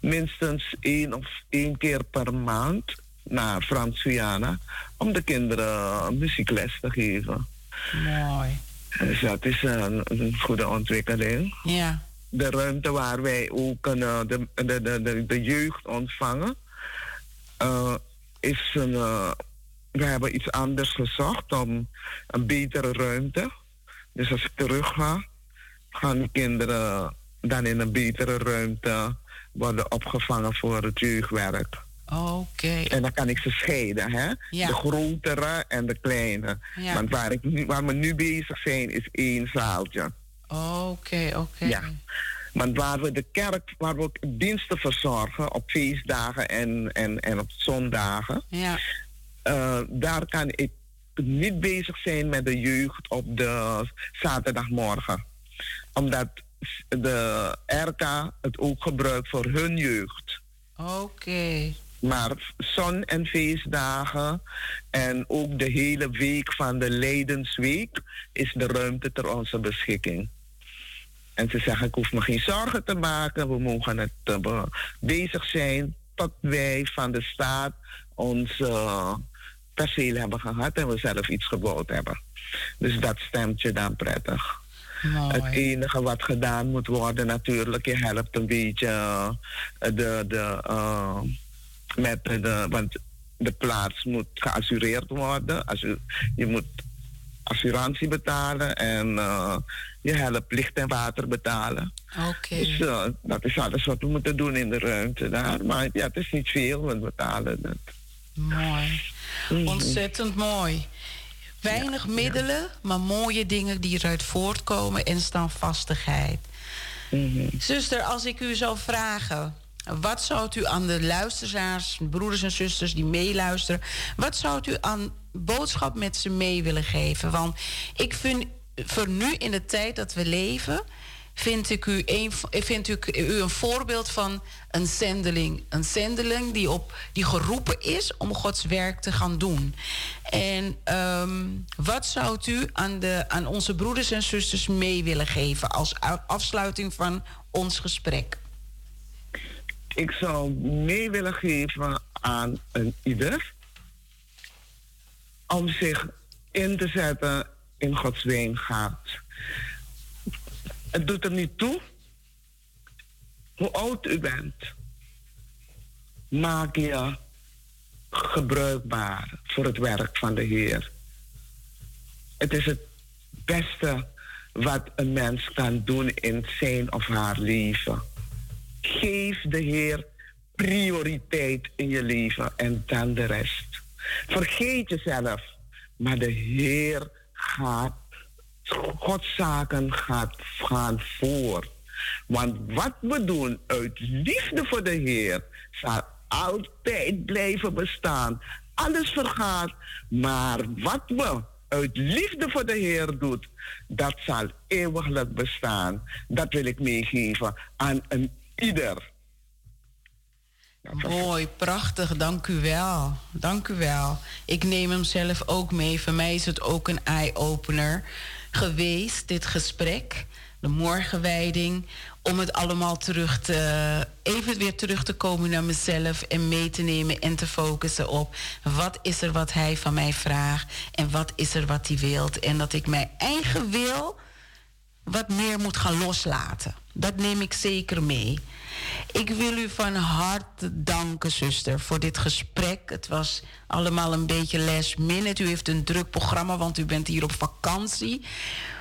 minstens één of één keer per maand naar Frans-Guyana om de kinderen muziekles te geven. Mooi. Dus dat is een, een goede ontwikkeling. Ja. De ruimte waar wij ook kunnen de, de, de, de, jeugd ontvangen, uh, is een. Uh, we hebben iets anders gezocht om een betere ruimte. Dus als ik terug ga, gaan de kinderen dan in een betere ruimte worden opgevangen voor het jeugdwerk. Oké. En dan kan ik ze scheiden, hè? Ja. De grotere en de kleine. Ja. Want waar, ik waar we nu bezig zijn, is één zaaltje. Oké, oké. Ja. Want waar we de kerk, waar we ook diensten verzorgen op feestdagen en, en, en op zondagen, Ja. uh, daar kan ik niet bezig zijn met de jeugd op de zaterdagmorgen. Omdat de RK het ook gebruikt voor hun jeugd. Oké. Maar zon- en feestdagen en ook de hele week van de Leidensweek is de ruimte ter onze beschikking. En ze zeggen, ik hoef me geen zorgen te maken, we mogen het uh, bezig zijn tot wij van de staat ons uh, perceel hebben gehad en we zelf iets gebouwd hebben. Dus dat stemt je dan prettig. Mooi. Het enige wat gedaan moet worden natuurlijk, je helpt een beetje uh, de, de, uh, met de, want de plaats moet geassureerd worden. Als je, je moet assurantie betalen en uh, je helpt licht en water betalen. Oké. Dus dat is alles wat we moeten doen in de ruimte daar. Maar ja, het is niet veel, we betalen het. Mooi. Mhm. Ontzettend mooi. Weinig middelen, maar mooie dingen die eruit voortkomen en standvastigheid. Mhm. Zuster, als ik u zou vragen, wat zou u aan de luisteraars, broeders en zusters die meeluisteren, wat zou u aan boodschap met ze mee willen geven? Want ik vind voor nu in de tijd dat we leven, vind ik u een, vind u een voorbeeld van een zendeling. Een zendeling die, op, die geroepen is om Gods werk te gaan doen. En um, wat zou u aan, de, aan onze broeders en zusters mee willen geven als afsluiting van ons gesprek? Ik zou mee willen geven aan een ieder om zich in te zetten in Gods wijngaard. Het doet er niet toe hoe oud u bent. Maak je gebruikbaar voor het werk van de Heer. Het is het beste wat een mens kan doen in zijn of haar leven. Geef de Heer prioriteit in je leven en dan de rest. Vergeet jezelf, maar de Heer gaat Gods zaken gaat, gaan voor. Want wat we doen uit liefde voor de Heer zal altijd blijven bestaan. Alles vergaat, maar wat we uit liefde voor de Heer doet, dat zal eeuwiglijk bestaan. Dat wil ik meegeven aan een ieder. Mooi, prachtig, dank u wel. Dank u wel. Ik neem hem zelf ook mee. Voor mij is het ook een eye-opener geweest, dit gesprek. De morgenwijding. Om het allemaal terug te. even weer terug te komen naar mezelf. En mee te nemen en te focussen op. wat is er wat hij van mij vraagt. En wat is er wat hij wilt. En dat ik mijn eigen wil wat meer moet gaan loslaten. Dat neem ik zeker mee. Ik wil u van harte danken, zuster, voor dit gesprek. Het was allemaal een beetje last minute. U heeft een druk programma, want u bent hier op vakantie.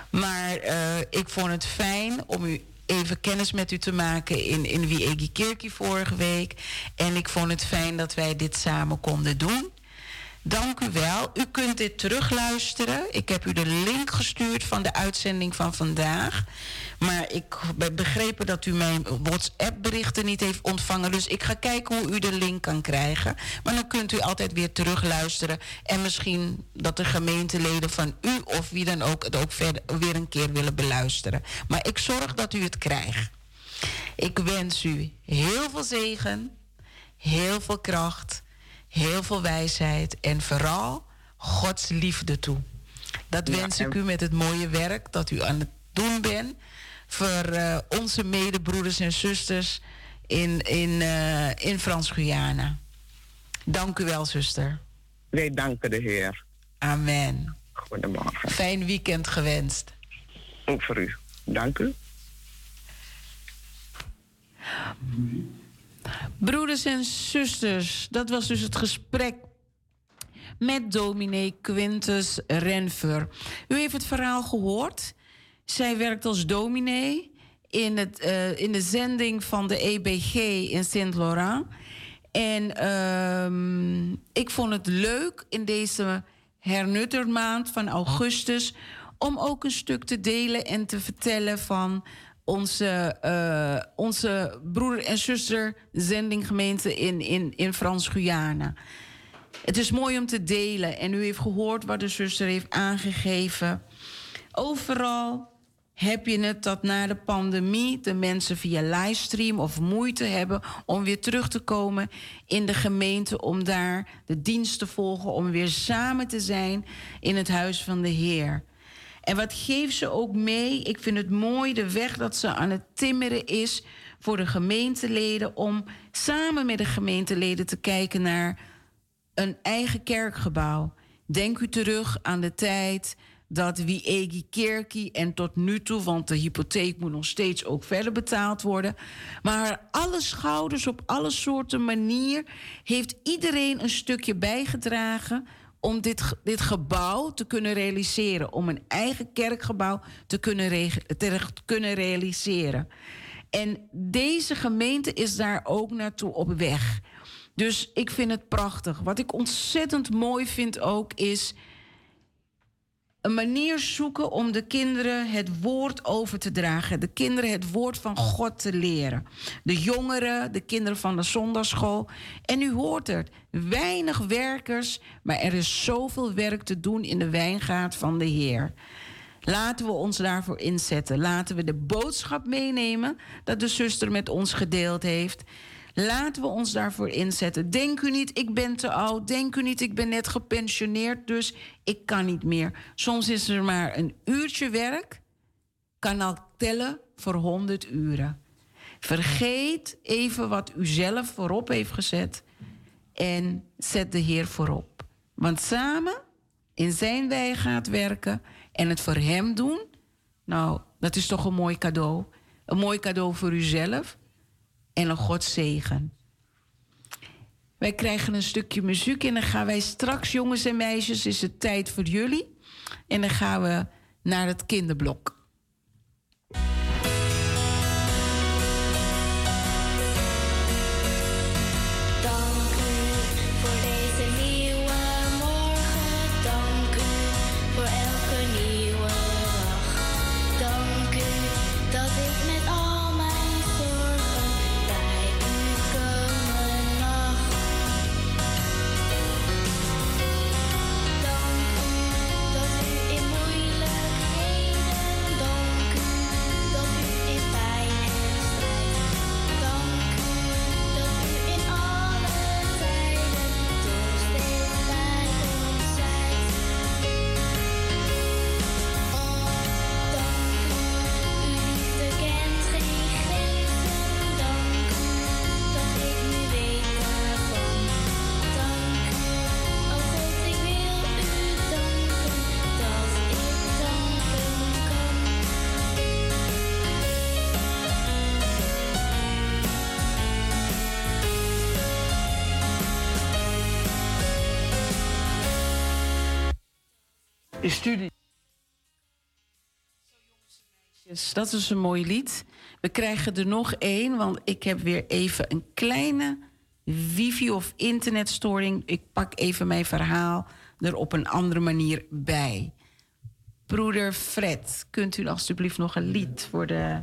Maar uh, ik vond het fijn om u even kennis met u te maken in, in Wiegi Kerkie vorige week. En ik vond het fijn dat wij dit samen konden doen. Dank u wel. U kunt dit terugluisteren. Ik heb u de link gestuurd van de uitzending van vandaag. Maar ik heb begrepen dat u mijn WhatsApp-berichten niet heeft ontvangen. Dus ik ga kijken hoe u de link kan krijgen. Maar dan kunt u altijd weer terugluisteren. En misschien dat de gemeenteleden van u of wie dan ook het ook verder, weer een keer willen beluisteren. Maar ik zorg dat u het krijgt. Ik wens u heel veel zegen, heel veel kracht, heel veel wijsheid en vooral Gods liefde toe. Dat wens ik u met het mooie werk dat u aan het doen bent voor uh, onze medebroeders en zusters in, in, uh, in Frans-Guyana. Dank u wel, zuster. Wij danken de Heer. Amen. Goedemorgen. Fijn weekend gewenst. Ook voor u. Dank u. Broeders en zusters, dat was dus het gesprek met dominee Quintus Renfer. U heeft het verhaal gehoord. Zij werkt als dominee in, het, uh, in de zending van de EBG in Saint-Laurent. En um, ik vond het leuk in deze hernuttermaand van augustus om ook een stuk te delen en te vertellen van onze, uh, onze broeder- en zuster zendinggemeente in, in, in Frans-Guyana. Het is mooi om te delen en u heeft gehoord wat de zuster heeft aangegeven. Overal heb je het dat na de pandemie de mensen via livestream of moeite hebben om weer terug te komen in de gemeente, om daar de dienst te volgen, om weer samen te zijn in het huis van de Heer. En wat geeft ze ook mee? Ik vind het mooi de weg dat ze aan het timmeren is voor de gemeenteleden om samen met de gemeenteleden te kijken naar een eigen kerkgebouw. Denk u terug aan de tijd dat wie Egi Kerkie en tot nu toe, want de hypotheek moet nog steeds ook verder betaald worden. Maar alle schouders op alle soorten manier heeft iedereen een stukje bijgedragen om dit, dit gebouw te kunnen realiseren. Om een eigen kerkgebouw te kunnen, te kunnen realiseren. En deze gemeente is daar ook naartoe op weg. Dus ik vind het prachtig. Wat ik ontzettend mooi vind ook is een manier zoeken om de kinderen het woord over te dragen. De kinderen het woord van God te leren. De jongeren, de kinderen van de zondagschool. En u hoort het, weinig werkers, maar er is zoveel werk te doen in de wijngaard van de Heer. Laten we ons daarvoor inzetten. Laten we de boodschap meenemen dat de zuster met ons gedeeld heeft. Laten we ons daarvoor inzetten. Denk u niet, ik ben te oud. Denk u niet, ik ben net gepensioneerd, dus ik kan niet meer. Soms is er maar een uurtje werk, kan al tellen voor 100 uren. Vergeet even wat u zelf voorop heeft gezet en zet de Heer voorop. Want samen in zijn wij gaat werken en het voor Hem doen, nou, dat is toch een mooi cadeau. Een mooi cadeau voor uzelf en een Godzegen. Wij krijgen een stukje muziek en dan gaan wij straks, jongens en meisjes, is het tijd voor jullie. En dan gaan we naar het kinderblok. Studie. Dat is een mooi lied. We krijgen er nog één, want ik heb weer even een kleine wifi- of internetstoring. Ik pak even mijn verhaal er op een andere manier bij. Broeder Fred, kunt u alstublieft nog een lied voor de.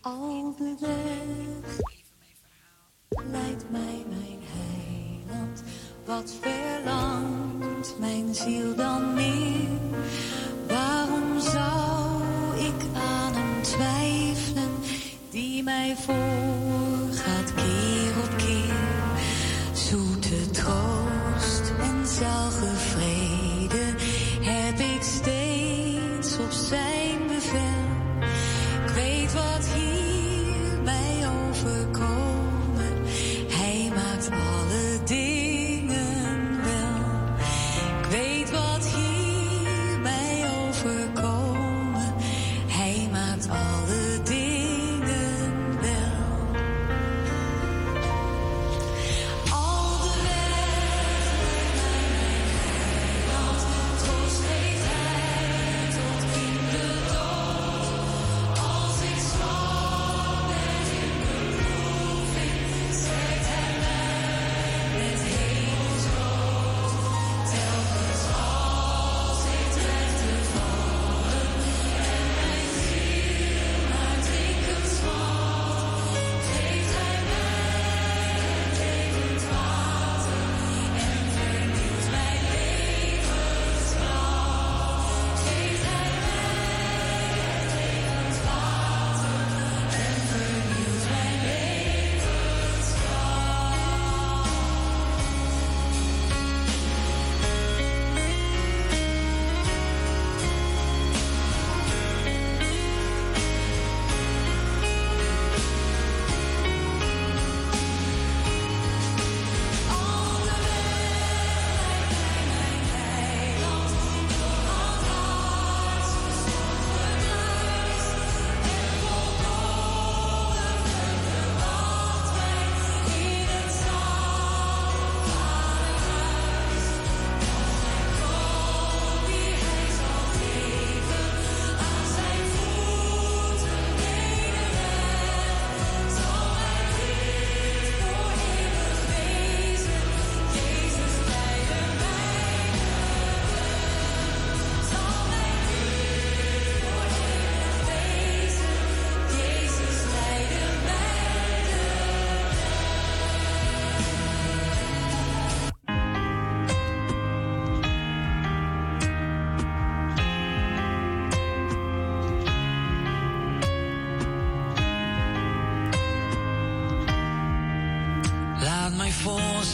Al de weg leidt mij mijn heiland. Wat verlangt mijn ziel dan meer? Waarom zou ik aan hem twijfelen die mij voorgaat keer op keer? Zoete troost en zalige vrede heb ik steeds op zijn bevel. Ik weet wat hier mij overkomen. Hij maakt alle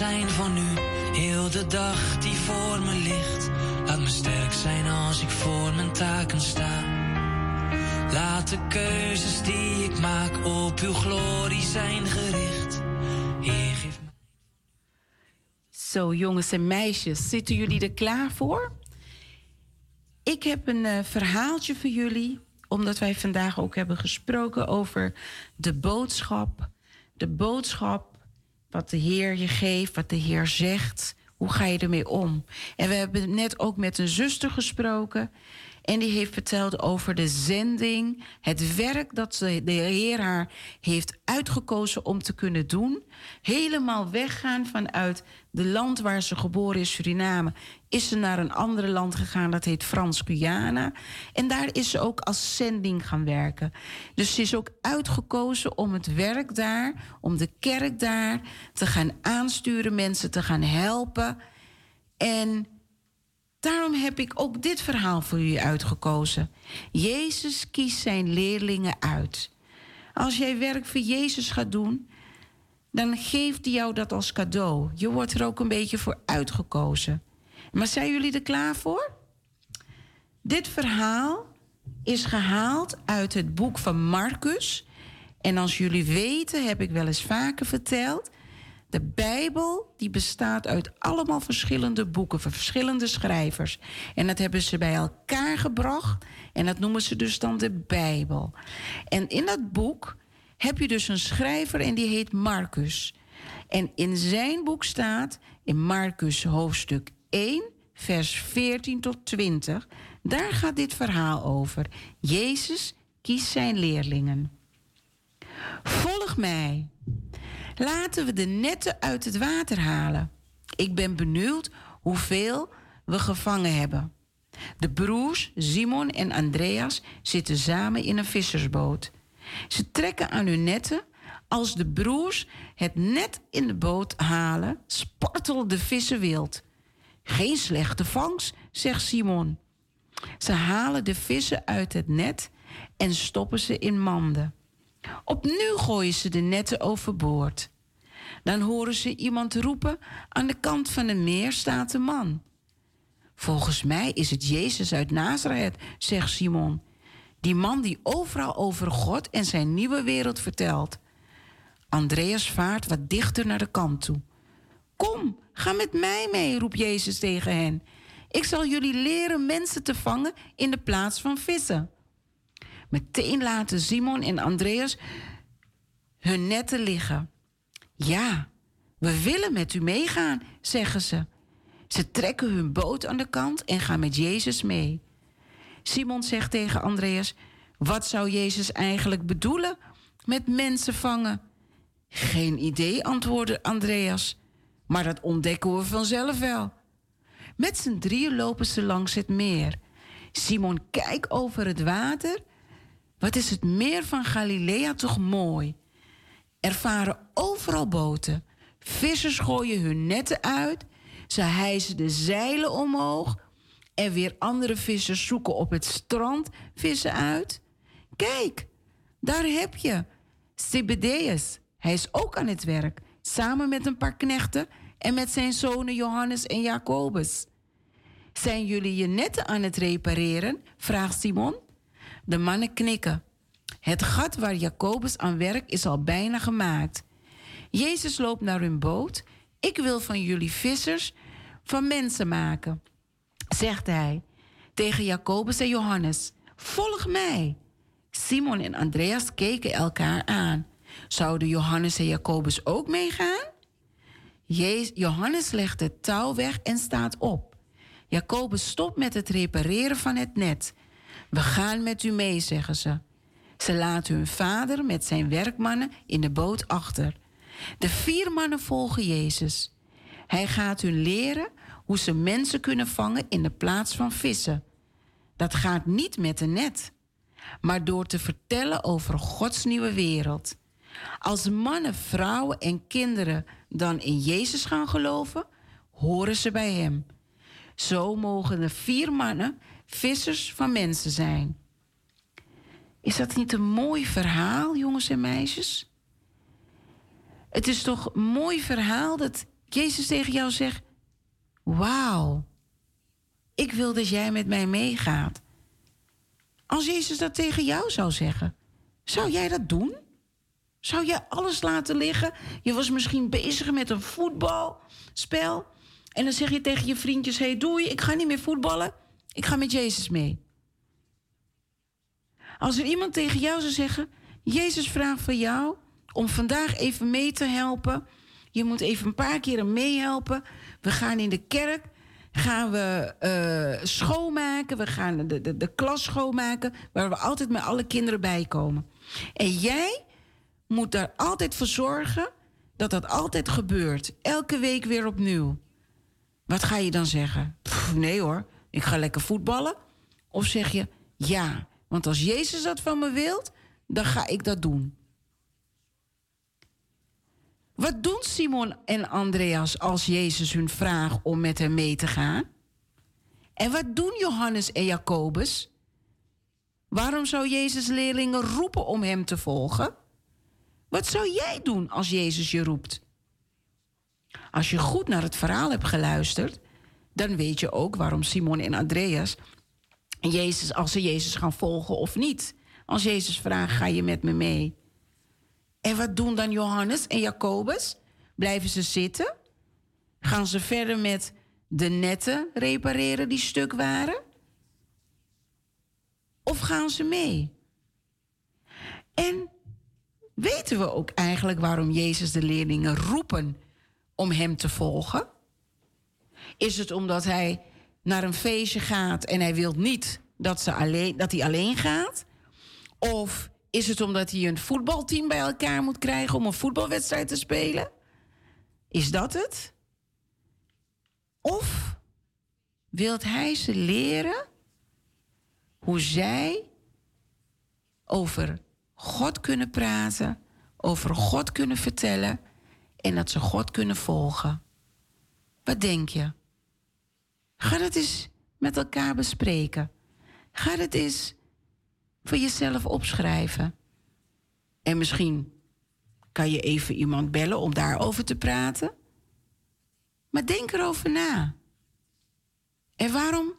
zijn van u, heel de dag die voor me ligt. Laat me sterk zijn als ik voor mijn taken sta. Laat de keuzes die ik maak op uw glorie zijn gericht. Heer, geef me... Zo, jongens en meisjes, zitten jullie er klaar voor? Ik heb een eh, verhaaltje voor jullie, omdat wij vandaag ook hebben gesproken over de boodschap. De boodschap, wat de Heer je geeft, wat de Heer zegt. Hoe ga je ermee om? En we hebben net ook met een zuster gesproken. En die heeft verteld over de zending, het werk dat ze- de Heer haar heeft uitgekozen om te kunnen doen. Helemaal weggaan vanuit de land waar ze geboren is, Suriname. Is ze naar een ander land gegaan, dat heet Frans-Guyana. En daar is ze ook als zending gaan werken. Dus ze is ook uitgekozen om het werk daar, om de kerk daar te gaan aansturen, mensen te gaan helpen. En Daarom heb ik ook dit verhaal voor u uitgekozen. Jezus kiest zijn leerlingen uit. Als jij werk voor Jezus gaat doen, dan geeft hij jou dat als cadeau. Je wordt er ook een beetje voor uitgekozen. Maar zijn jullie er klaar voor? Dit verhaal is gehaald uit het boek van Marcus. En als jullie weten, heb ik wel eens vaker verteld. De Bijbel die bestaat uit allemaal verschillende boeken van verschillende schrijvers. En dat hebben ze bij elkaar gebracht. En dat noemen ze dus dan de Bijbel. En in dat boek heb je dus een schrijver en die heet Marcus. En in zijn boek staat in Marcus hoofdstuk 1, vers 14 tot 20. Daar gaat dit verhaal over. Jezus kiest zijn leerlingen. Volg mij. Laten we de netten uit het water halen. Ik ben benieuwd hoeveel we gevangen hebben. De broers Simon en Andreas zitten samen in een vissersboot. Ze trekken aan hun netten. Als de broers het net in de boot halen, spartelen de vissen wild. Geen slechte vangst, zegt Simon. Ze halen de vissen uit het net en stoppen ze in manden. Opnieuw gooien ze de netten overboord. Dan horen ze iemand roepen: Aan de kant van het meer staat een man. Volgens mij is het Jezus uit Nazareth, zegt Simon. Die man die overal over God en zijn nieuwe wereld vertelt. Andreas vaart wat dichter naar de kant toe. Kom, ga met mij mee, roept Jezus tegen hen. Ik zal jullie leren mensen te vangen in de plaats van vissen. Meteen laten Simon en Andreas hun netten liggen. Ja, we willen met u meegaan, zeggen ze. Ze trekken hun boot aan de kant en gaan met Jezus mee. Simon zegt tegen Andreas: Wat zou Jezus eigenlijk bedoelen met mensen vangen? Geen idee, antwoordde Andreas. Maar dat ontdekken we vanzelf wel. Met z'n drieën lopen ze langs het meer. Simon kijkt over het water. Wat is het meer van Galilea toch mooi? Er varen overal boten. Vissers gooien hun netten uit. Ze hijsen de zeilen omhoog. En weer andere vissers zoeken op het strand vissen uit. Kijk, daar heb je Zebedeus. Hij is ook aan het werk, samen met een paar knechten en met zijn zonen Johannes en Jacobus. Zijn jullie je netten aan het repareren? vraagt Simon. De mannen knikken. Het gat waar Jacobus aan werkt is al bijna gemaakt. Jezus loopt naar hun boot. Ik wil van jullie vissers van mensen maken, zegt hij tegen Jacobus en Johannes. Volg mij. Simon en Andreas keken elkaar aan. Zouden Johannes en Jacobus ook meegaan? Johannes legt het touw weg en staat op. Jacobus stopt met het repareren van het net. We gaan met u mee, zeggen ze. Ze laten hun vader met zijn werkmannen in de boot achter. De vier mannen volgen Jezus. Hij gaat hun leren hoe ze mensen kunnen vangen in de plaats van vissen. Dat gaat niet met een net, maar door te vertellen over Gods nieuwe wereld. Als mannen, vrouwen en kinderen dan in Jezus gaan geloven, horen ze bij Hem. Zo mogen de vier mannen vissers van mensen zijn. Is dat niet een mooi verhaal, jongens en meisjes? Het is toch een mooi verhaal dat Jezus tegen jou zegt: Wauw, ik wil dat jij met mij meegaat. Als Jezus dat tegen jou zou zeggen, zou jij dat doen? Zou jij alles laten liggen? Je was misschien bezig met een voetbalspel. En dan zeg je tegen je vriendjes: hey, doei, ik ga niet meer voetballen. Ik ga met Jezus mee. Als er iemand tegen jou zou zeggen: Jezus vraagt van jou om vandaag even mee te helpen. Je moet even een paar keren meehelpen. We gaan in de kerk, gaan we eh, schoonmaken. We gaan de, de, de klas schoonmaken, waar we altijd met alle kinderen bij komen. En jij moet daar altijd voor zorgen dat dat altijd gebeurt. Elke week weer opnieuw. Wat ga je dan zeggen? Nee hoor, ik ga lekker voetballen. Of zeg je, ja, want als Jezus dat van me wilt, dan ga ik dat doen. Wat doen Simon en Andreas als Jezus hun vraagt om met hem mee te gaan? En wat doen Johannes en Jacobus? Waarom zou Jezus leerlingen roepen om hem te volgen? Wat zou jij doen als Jezus je roept? Als je goed naar het verhaal hebt geluisterd, dan weet je ook waarom Simon en Andreas Jezus, als ze Jezus gaan volgen of niet. Als Jezus vraagt, ga je met me mee? En wat doen dan Johannes en Jacobus? Blijven ze zitten? Gaan ze verder met de netten repareren die stuk waren? Of gaan ze mee? En weten we ook eigenlijk waarom Jezus de leerlingen roepen om hem te volgen? Is het omdat hij naar een feestje gaat en hij wil niet dat, ze alleen, dat hij alleen gaat? Of is het omdat hij een voetbalteam bij elkaar moet krijgen om een voetbalwedstrijd te spelen? Is dat het? Of wilt hij ze leren hoe zij over God kunnen praten, over God kunnen vertellen en dat ze God kunnen volgen? Wat denk je? Ga dat eens met elkaar bespreken. Ga het eens voor jezelf opschrijven. En misschien kan je even iemand bellen om daarover te praten. Maar denk erover na. En waarom,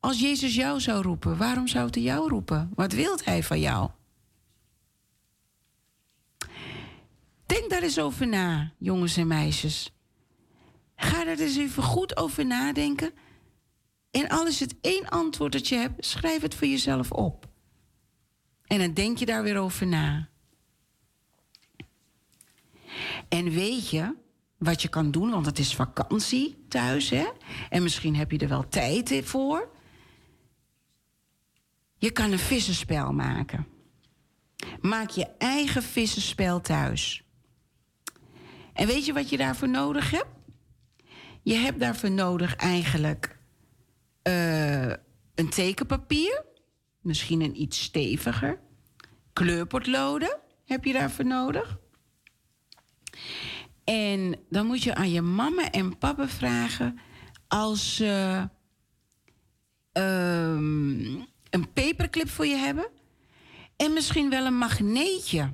als Jezus jou zou roepen, waarom zou hij jou roepen? Wat wil hij van jou? Denk daar eens over na, jongens en meisjes. Ga er eens even goed over nadenken. En al is het één antwoord dat je hebt, schrijf het voor jezelf op. En dan denk je daar weer over na. En weet je wat je kan doen, want het is vakantie thuis, hè? En misschien heb je er wel tijd voor. Je kan een vissenspel maken. Maak je eigen vissenspel thuis. En weet je wat je daarvoor nodig hebt? Je hebt daarvoor nodig eigenlijk eh, een tekenpapier, misschien een iets steviger. Kleurpotloden heb je daarvoor nodig. En dan moet je aan je mama en papa vragen als ze ehm, een paperclip voor je hebben. En misschien wel een magneetje.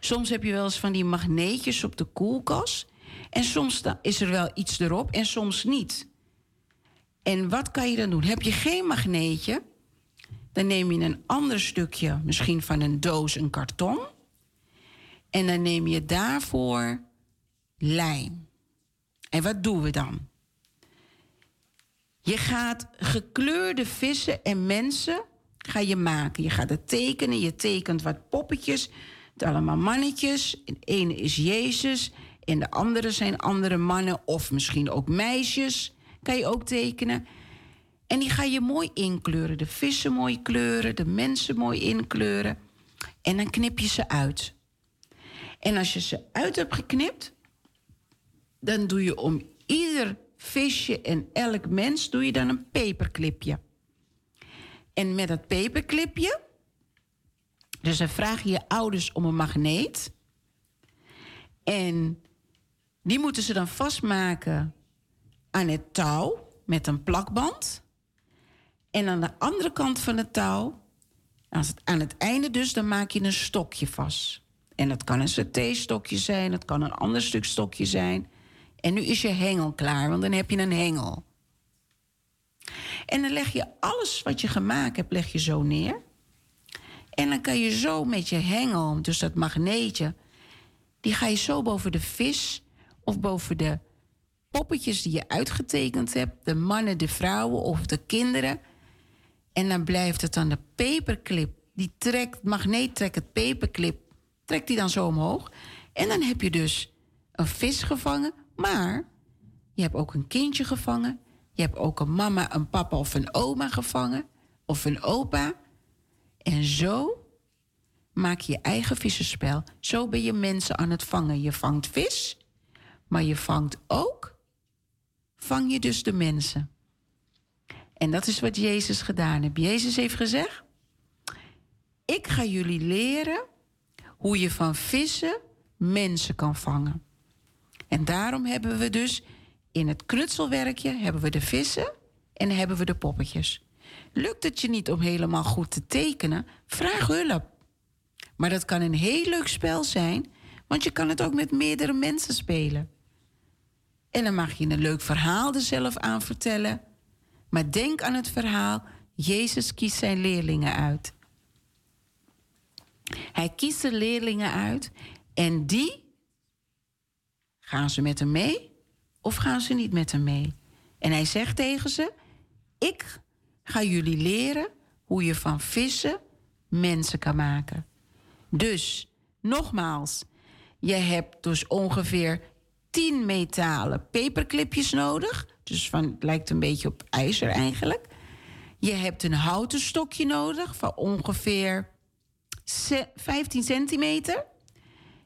Soms heb je wel eens van die magneetjes op de koelkast. En soms is er wel iets erop en soms niet. En wat kan je dan doen? Heb je geen magneetje? Dan neem je een ander stukje, misschien van een doos, een karton. En dan neem je daarvoor lijm. En wat doen we dan? Je gaat gekleurde vissen en mensen ga je maken. Je gaat het tekenen. Je tekent wat poppetjes. Het allemaal mannetjes. En ene is Jezus. En de andere zijn andere mannen. Of misschien ook meisjes. Kan je ook tekenen. En die ga je mooi inkleuren. De vissen mooi kleuren. De mensen mooi inkleuren. En dan knip je ze uit. En als je ze uit hebt geknipt, dan doe je om ieder visje en elk mens doe je dan een paperclipje. En met dat paperclipje, dus dan vraag je je ouders om een magneet. En die moeten ze dan vastmaken aan het touw met een plakband. En aan de andere kant van het touw, aan het einde dus, dan maak je een stokje vast. En dat kan een saté-stokje zijn, het kan een ander stuk stokje zijn. En nu is je hengel klaar, want dan heb je een hengel. En dan leg je alles wat je gemaakt hebt, leg je zo neer. En dan kan je zo met je hengel, dus dat magneetje, die ga je zo boven de vis of boven de poppetjes die je uitgetekend hebt, de mannen, de vrouwen of de kinderen. En dan blijft het dan de paperclip. Die trekt, magneet trekt het paperclip, trekt die dan zo omhoog. En dan heb je dus een vis gevangen, maar je hebt ook een kindje gevangen. Je hebt ook een mama, een papa of een oma gevangen. Of een opa. En zo maak je je eigen vissenspel. Zo ben je mensen aan het vangen. Je vangt vis, maar je vangt ook, vang je dus de mensen. En dat is wat Jezus gedaan heeft. Jezus heeft gezegd: Ik ga jullie leren hoe je van vissen mensen kan vangen. En daarom hebben we dus in het knutselwerkje hebben we de vissen en hebben we de poppetjes. Lukt het je niet om helemaal goed te tekenen? Vraag hulp. Maar dat kan een heel leuk spel zijn, want je kan het ook met meerdere mensen spelen. En dan mag je een leuk verhaal er zelf aan vertellen. Maar denk aan het verhaal: Jezus kiest zijn leerlingen uit. Hij kiest de leerlingen uit en die gaan ze met hem mee of gaan ze niet met hem mee? En hij zegt tegen ze: Ik ga jullie leren hoe je van vissen mensen kan maken. Dus, nogmaals, je hebt dus ongeveer 10 metalen paperclipjes nodig. Dus van, lijkt een beetje op ijzer eigenlijk. Je hebt een houten stokje nodig van ongeveer ce- 15 centimeter.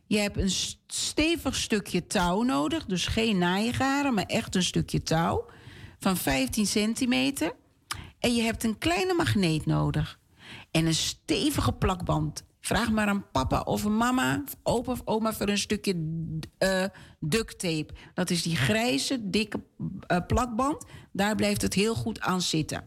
Je hebt een stevig stukje touw nodig. Dus geen naaigaren, maar echt een stukje touw van 15 centimeter. En je hebt een kleine magneet nodig. En een stevige plakband. Vraag maar aan papa of mama, opa of oma voor een stukje eh duct tape. Dat is die grijze, dikke eh, plakband. Daar blijft het heel goed aan zitten.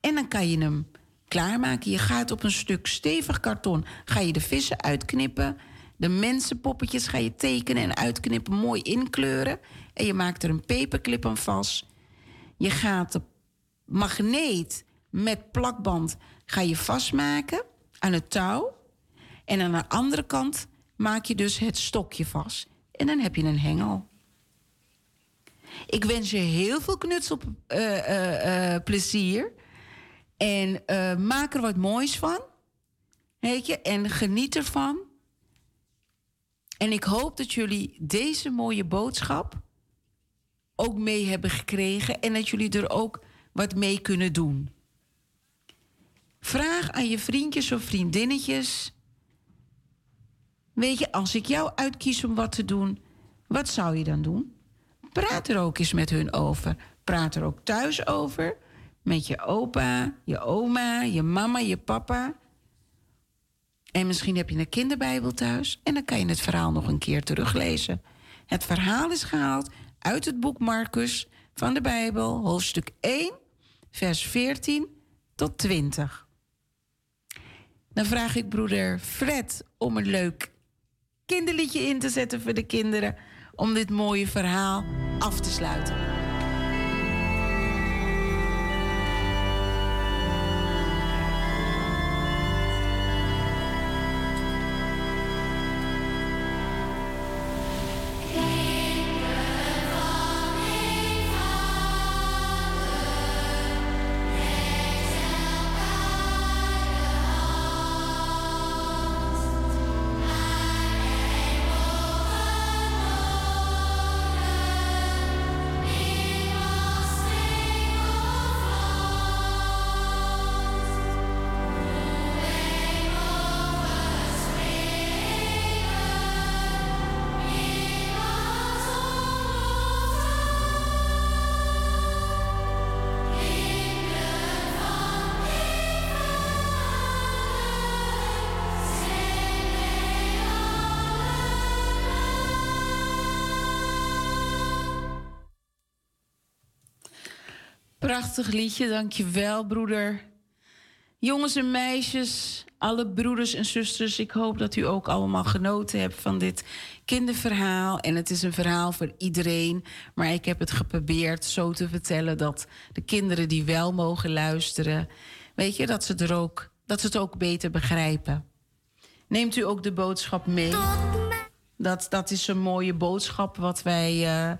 En dan kan je hem klaarmaken. Je gaat op een stuk stevig karton ga je de vissen uitknippen. De mensenpoppetjes ga je tekenen en uitknippen, mooi inkleuren. En je maakt er een paperclip aan vast. Je gaat de magneet met plakband ga je vastmaken aan het touw. En aan de andere kant maak je dus het stokje vast. En dan heb je een hengel. Ik wens je heel veel knutselplezier. en eh, maak er wat moois van. Weet je, en geniet ervan. En ik hoop dat jullie deze mooie boodschap ook mee hebben gekregen. En dat jullie er ook wat mee kunnen doen. Vraag aan je vriendjes of vriendinnetjes. Weet je, als ik jou uitkies om wat te doen, wat zou je dan doen? Praat er ook eens met hun over. Praat er ook thuis over. Met je opa, je oma, je mama, je papa. En misschien heb je een kinderbijbel thuis. En dan kan je het verhaal nog een keer teruglezen. Het verhaal is gehaald uit het boek Marcus van de Bijbel, hoofdstuk 1, vers 14 tot 20. Dan vraag ik broeder Fred om een leuk kinderliedje in te zetten voor de kinderen. Om dit mooie verhaal af te sluiten. Prachtig liedje, dankjewel broeder. Jongens en meisjes, alle broeders en zusters, ik hoop dat u ook allemaal genoten hebt van dit kinderverhaal. En het is een verhaal voor iedereen, maar ik heb het geprobeerd zo te vertellen dat de kinderen die wel mogen luisteren, weet je, dat ze, er ook, dat ze het ook beter begrijpen. Neemt u ook de boodschap mee? Dat, dat is een mooie boodschap wat wij, eh,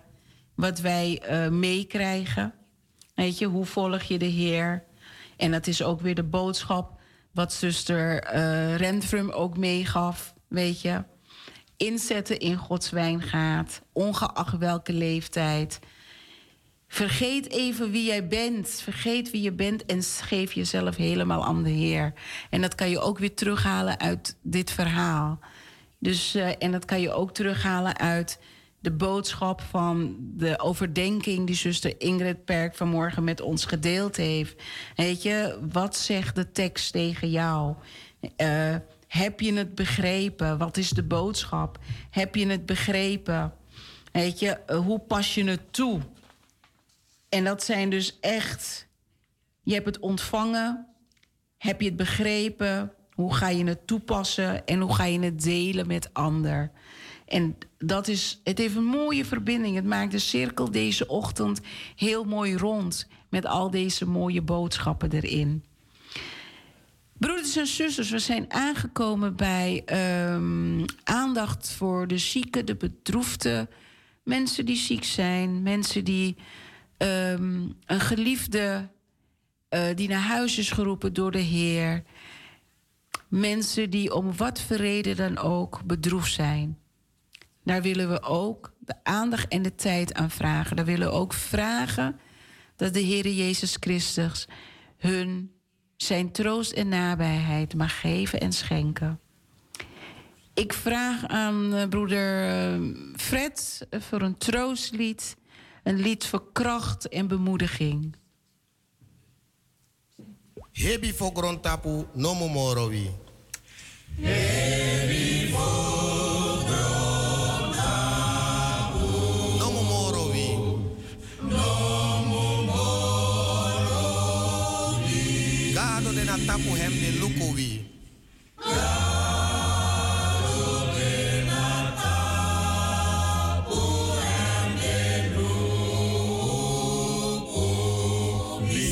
wat wij eh, meekrijgen. Weet je, hoe volg je de Heer? En dat is ook weer de boodschap wat zuster eh Rentrum ook meegaf, weet je. Inzetten in Gods wijngaard, ongeacht welke leeftijd. Vergeet even wie jij bent. Vergeet wie je bent en geef jezelf helemaal aan de Heer. En dat kan je ook weer terughalen uit dit verhaal. Dus, eh, en dat kan je ook terughalen uit de boodschap van de overdenking die zuster Ingrid Perk vanmorgen met ons gedeeld heeft. Weet je, wat zegt de tekst tegen jou? Eh, heb je het begrepen? Wat is de boodschap? Heb je het begrepen? Weet je, eh, hoe pas je het toe? En dat zijn dus echt. Je hebt het ontvangen. Heb je het begrepen? Hoe ga je het toepassen? En hoe ga je het delen met ander? En dat is, het heeft een mooie verbinding. Het maakt de cirkel deze ochtend heel mooi rond. Met al deze mooie boodschappen erin. Broeders en zusters, we zijn aangekomen bij ehm, aandacht voor de zieken, de bedroefden. Mensen die ziek zijn, mensen die ehm, een geliefde eh, die naar huis is geroepen door de Heer. Mensen die om wat voor reden dan ook bedroefd zijn. Daar willen we ook de aandacht en de tijd aan vragen. Daar willen we ook vragen dat de Heer Jezus Christus hun zijn troost en nabijheid mag geven en schenken. Ik vraag aan eh, broeder eh, Fred voor een troostlied. Een lied voor kracht en bemoediging. Hebi for grontapu nomo morowi. Nomo na tapu hem de lukowi.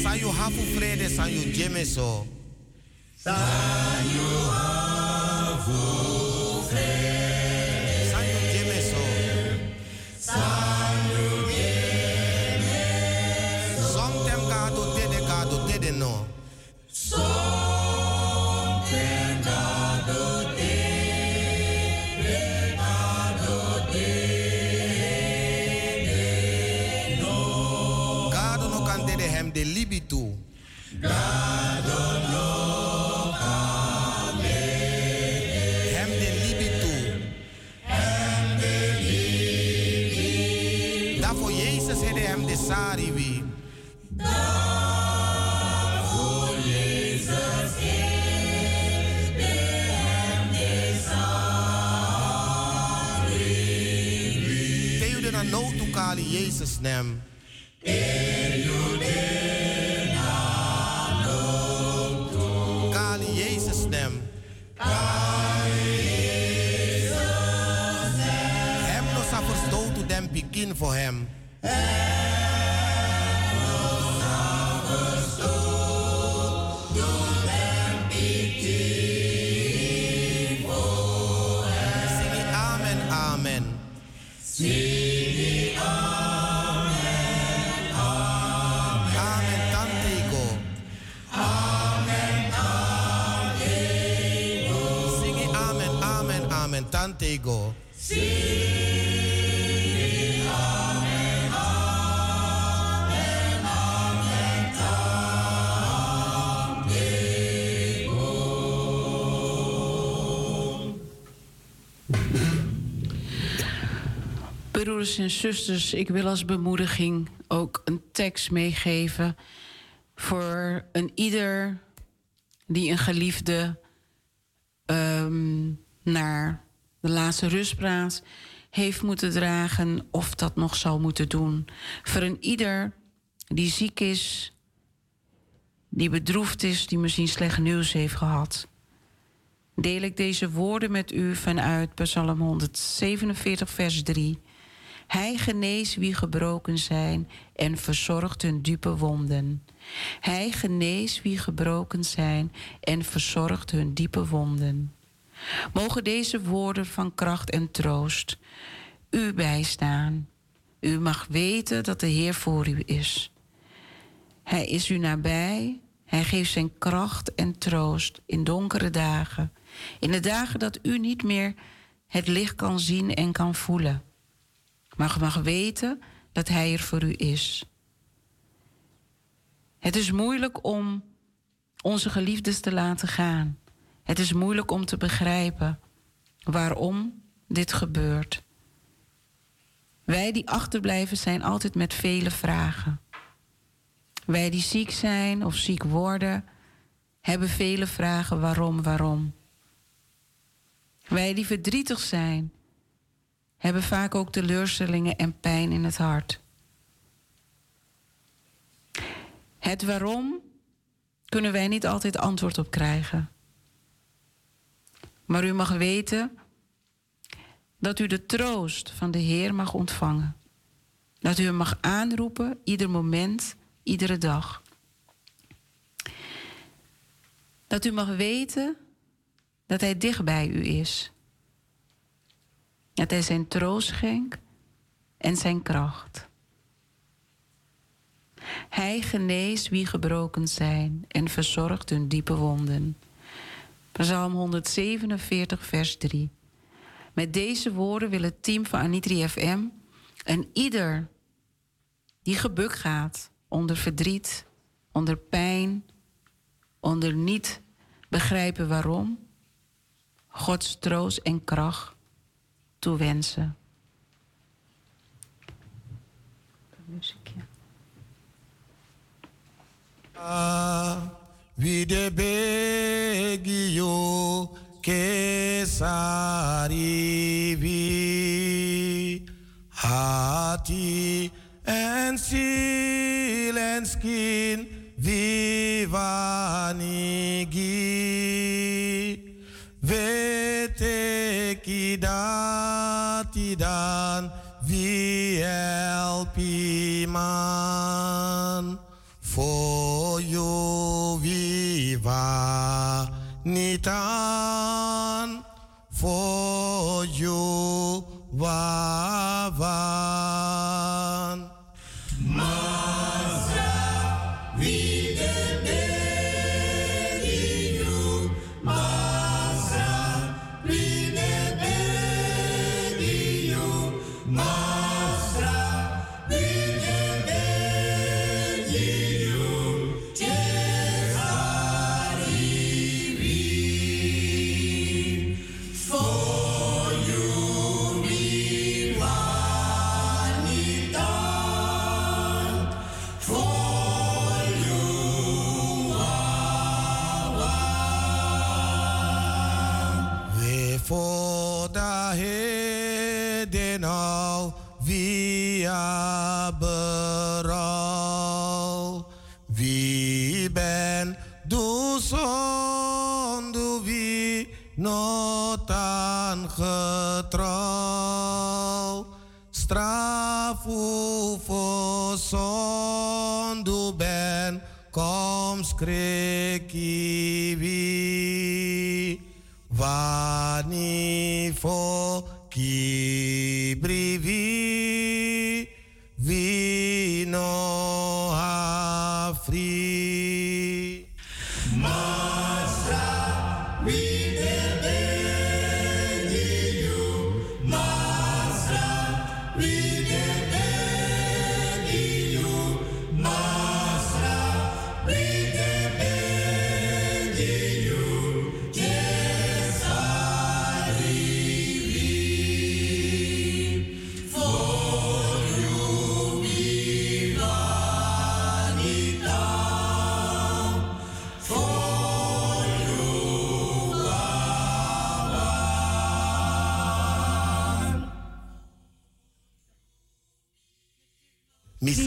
Sayo hafu frede sayo jemeso. Sayo jemeso. Somtem gado tede gado tede no. Gado no tede hem de libitu. Hem de libitu. Daarvoor Jezus hede hem de sari wie. Teu de na no tu kali Jezus nem. Broeders en zusters, ik wil als bemoediging ook een tekst meegeven voor een ieder die een geliefde ehm, naar de laatste rustplaats heeft moeten dragen of dat nog zal moeten doen. Voor een ieder die ziek is, die bedroefd is, die misschien slecht nieuws heeft gehad. Deel ik deze woorden met u vanuit Psalm 147, vers 3. Hij geneest wie gebroken zijn en verzorgt hun diepe wonden. Hij geneest wie gebroken zijn en verzorgt hun diepe wonden. Mogen deze woorden van kracht en troost u bijstaan. U mag weten dat de Heer voor u is. Hij is u nabij. Hij geeft zijn kracht en troost in donkere dagen. In de dagen dat u niet meer het licht kan zien en kan voelen. Maar u mag weten dat Hij er voor u is. Het is moeilijk om onze geliefdes te laten gaan. Het is moeilijk om te begrijpen waarom dit gebeurt. Wij die achterblijven zijn altijd met vele vragen. Wij die ziek zijn of ziek worden, hebben vele vragen waarom, waarom. Wij die verdrietig zijn, hebben vaak ook teleurstellingen en pijn in het hart. Het waarom kunnen wij niet altijd antwoord op krijgen. Maar u mag weten dat u de troost van de Heer mag ontvangen. Dat u hem mag aanroepen ieder moment, iedere dag. Dat u mag weten dat Hij dicht bij u is. Dat Hij zijn troost schenkt en zijn kracht. Hij geneest wie gebroken zijn en verzorgt hun diepe wonden. Psalm 147, vers 3. Met deze woorden wil het team van Anitri FM en ieder die gebukt gaat onder verdriet, onder pijn, onder niet begrijpen waarom, Gods troost en kracht toewensen. Vide begio kesarivi hati and seal and skin vivanigi vete kidati dan vielpi man for you viva nitan. For you wavan zonde ben, kom skrekkie wie. Vani fo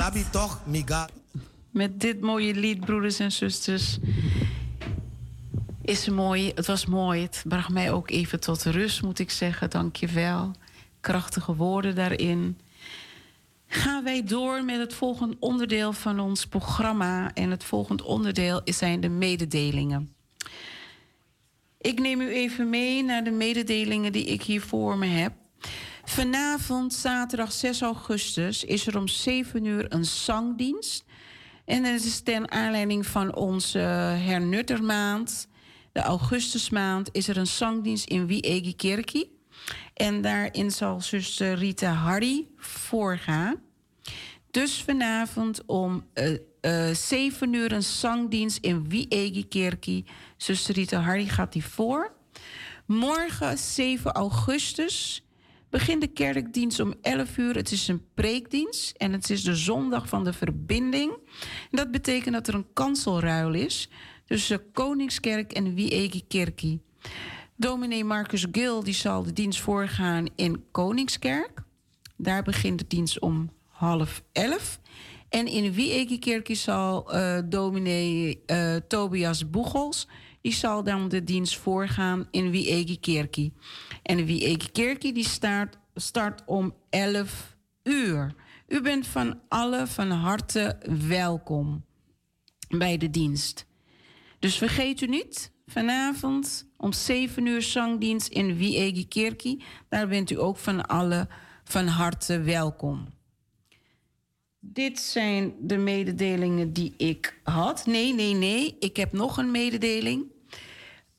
Toch, miga. Met dit mooie lied, broeders en zusters, is mooi. Het was mooi. Het bracht mij ook even tot rust, moet ik zeggen. Dank je wel. Krachtige woorden daarin. Gaan wij door met het volgende onderdeel van ons programma. En het volgende onderdeel zijn de mededelingen. Ik neem u even mee naar de mededelingen die ik hier voor me heb. Vanavond, zaterdag 6 augustus, is er om 7 uur een zangdienst. En dat is ten aanleiding van onze hernuttermaand, de augustusmaand, is er een zangdienst in Wiegi Kerkie. En daarin zal zuster Rita Hardy voorgaan. Dus vanavond om eh eh 7 uur een zangdienst in Wiegi Kerkie. Zuster Rita Hardy gaat die voor. Morgen 7 augustus begint de kerkdienst om 11 uur. Het is een preekdienst en het is de zondag van de verbinding. Dat betekent dat er een kanselruil is tussen Koningskerk en Wiegi Kerkie. Dominee Marcus Gil die zal de dienst voorgaan in Koningskerk. Daar begint de dienst om half elf. En in Wiegi Kerkie zal eh, dominee eh, Tobias Boegels... die zal dan de dienst voorgaan in Wiegi Kerkie. En de die start, start om 11 uur. U bent van alle van harte welkom bij de dienst. Dus vergeet u niet, vanavond om 7 uur zangdienst in Wiegi Kerkie. Daar bent u ook van alle van harte welkom. Dit zijn de mededelingen die ik had. Nee, nee, nee. Ik heb nog een mededeling.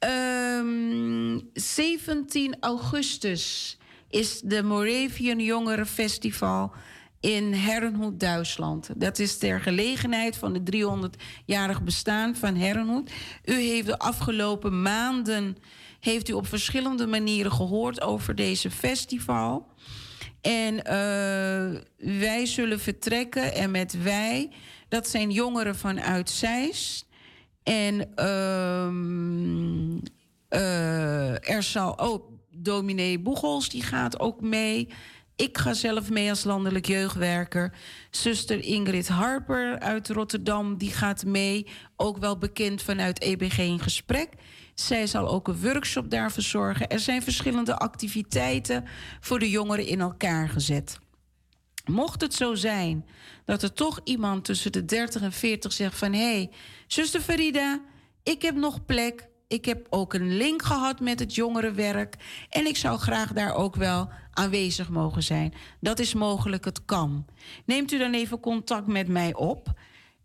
Ehm, 17 augustus is de Moravian Jongerenfestival in Herrenhoed, Duitsland. Dat is ter gelegenheid van de 300-jarig bestaan van Herrenhoed. U heeft de afgelopen maanden heeft u op verschillende manieren gehoord over deze festival. En eh, wij zullen vertrekken en met wij, dat zijn jongeren vanuit Zeist. En ehm, eh, er zal ook dominee Boegels, die gaat ook mee. Ik ga zelf mee als landelijk jeugdwerker. Zuster Ingrid Harper uit Rotterdam, die gaat mee. Ook wel bekend vanuit EBG in gesprek. Zij zal ook een workshop daar verzorgen. Er zijn verschillende activiteiten voor de jongeren in elkaar gezet. Mocht het zo zijn dat er toch iemand tussen de 30 en 40 zegt van... hé, hey, zuster Farida, ik heb nog plek. Ik heb ook een link gehad met het jongerenwerk. En ik zou graag daar ook wel aanwezig mogen zijn. Dat is mogelijk, het kan. Neemt u dan even contact met mij op.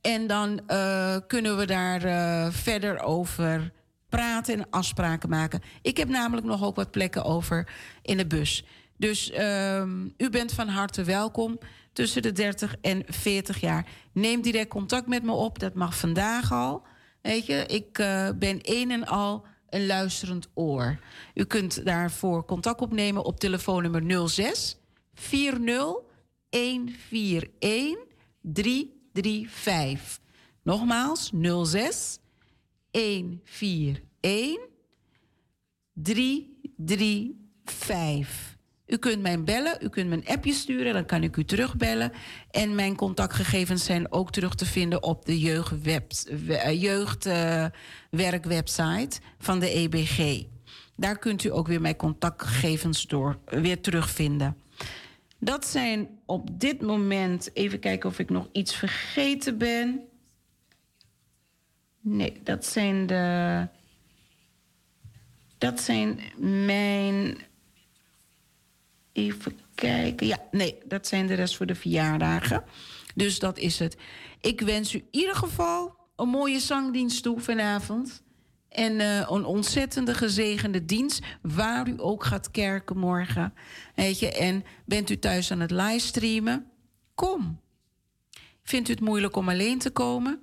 En dan eh, kunnen we daar eh, verder over praten en afspraken maken. Ik heb namelijk nog ook wat plekken over in de bus. Dus ehm, u bent van harte welkom tussen de 30 en 40 jaar. Neem direct contact met me op. Dat mag vandaag al. Weet je, ik eh, ben een en al een luisterend oor. U kunt daarvoor contact opnemen op telefoonnummer 06 40 141 335. Nogmaals 06 141 335. U kunt mij bellen, u kunt me een appje sturen, dan kan ik u terugbellen. En mijn contactgegevens zijn ook terug te vinden op de jeugdwerkwebsite van de EBG. Daar kunt u ook weer mijn contactgegevens door weer terugvinden. Dat zijn op dit moment, even kijken of ik nog iets vergeten ben. Nee, dat zijn de. Dat zijn mijn. Even kijken. Ja, nee, dat zijn de rest voor de verjaardagen. Dus dat is het. Ik wens u in ieder geval een mooie zangdienst toe vanavond. En eh, een ontzettende gezegende dienst, waar u ook gaat kerken morgen. Weet je, en bent u thuis aan het livestreamen? Kom. Vindt u het moeilijk om alleen te komen?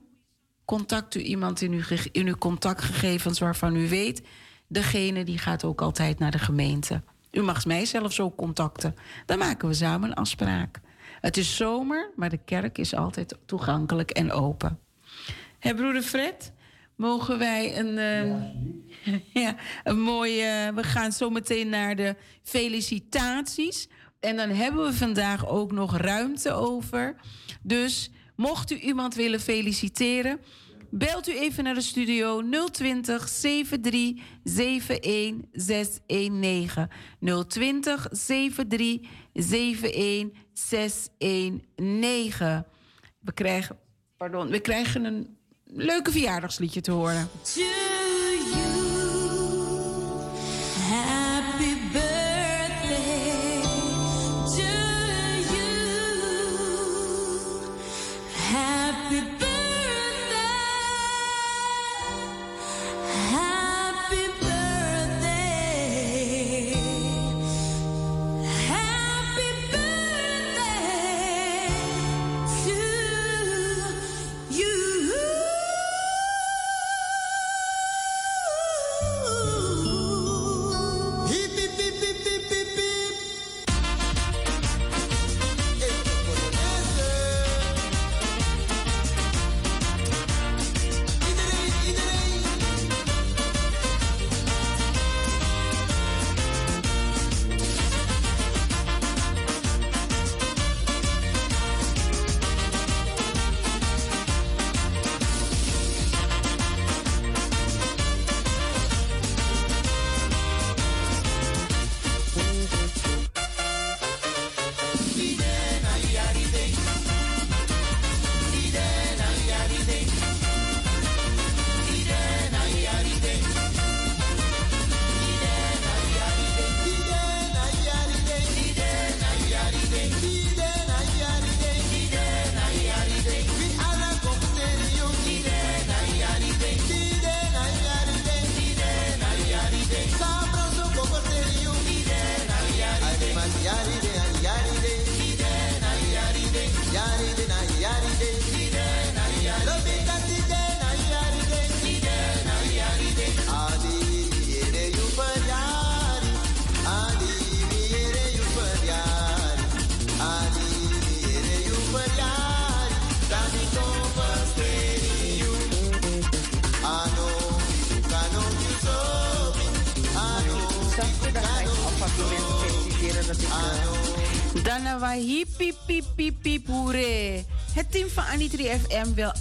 Contact u iemand in uw, in uw contactgegevens waarvan u weet... degene die gaat ook altijd naar de gemeente. U mag mij zelfs ook contacten. Dan maken we samen een afspraak. Het is zomer, maar de kerk is altijd toegankelijk en open. Hé, broeder Fred, mogen wij een, eh, ja, een mooie... we gaan zo meteen naar de felicitaties. En dan hebben we vandaag ook nog ruimte over. Dus mocht u iemand willen feliciteren... Belt u even naar de studio 020 73 71 619. 020 73 71 619. We krijgen, pardon, we krijgen een leuke verjaardagsliedje te horen.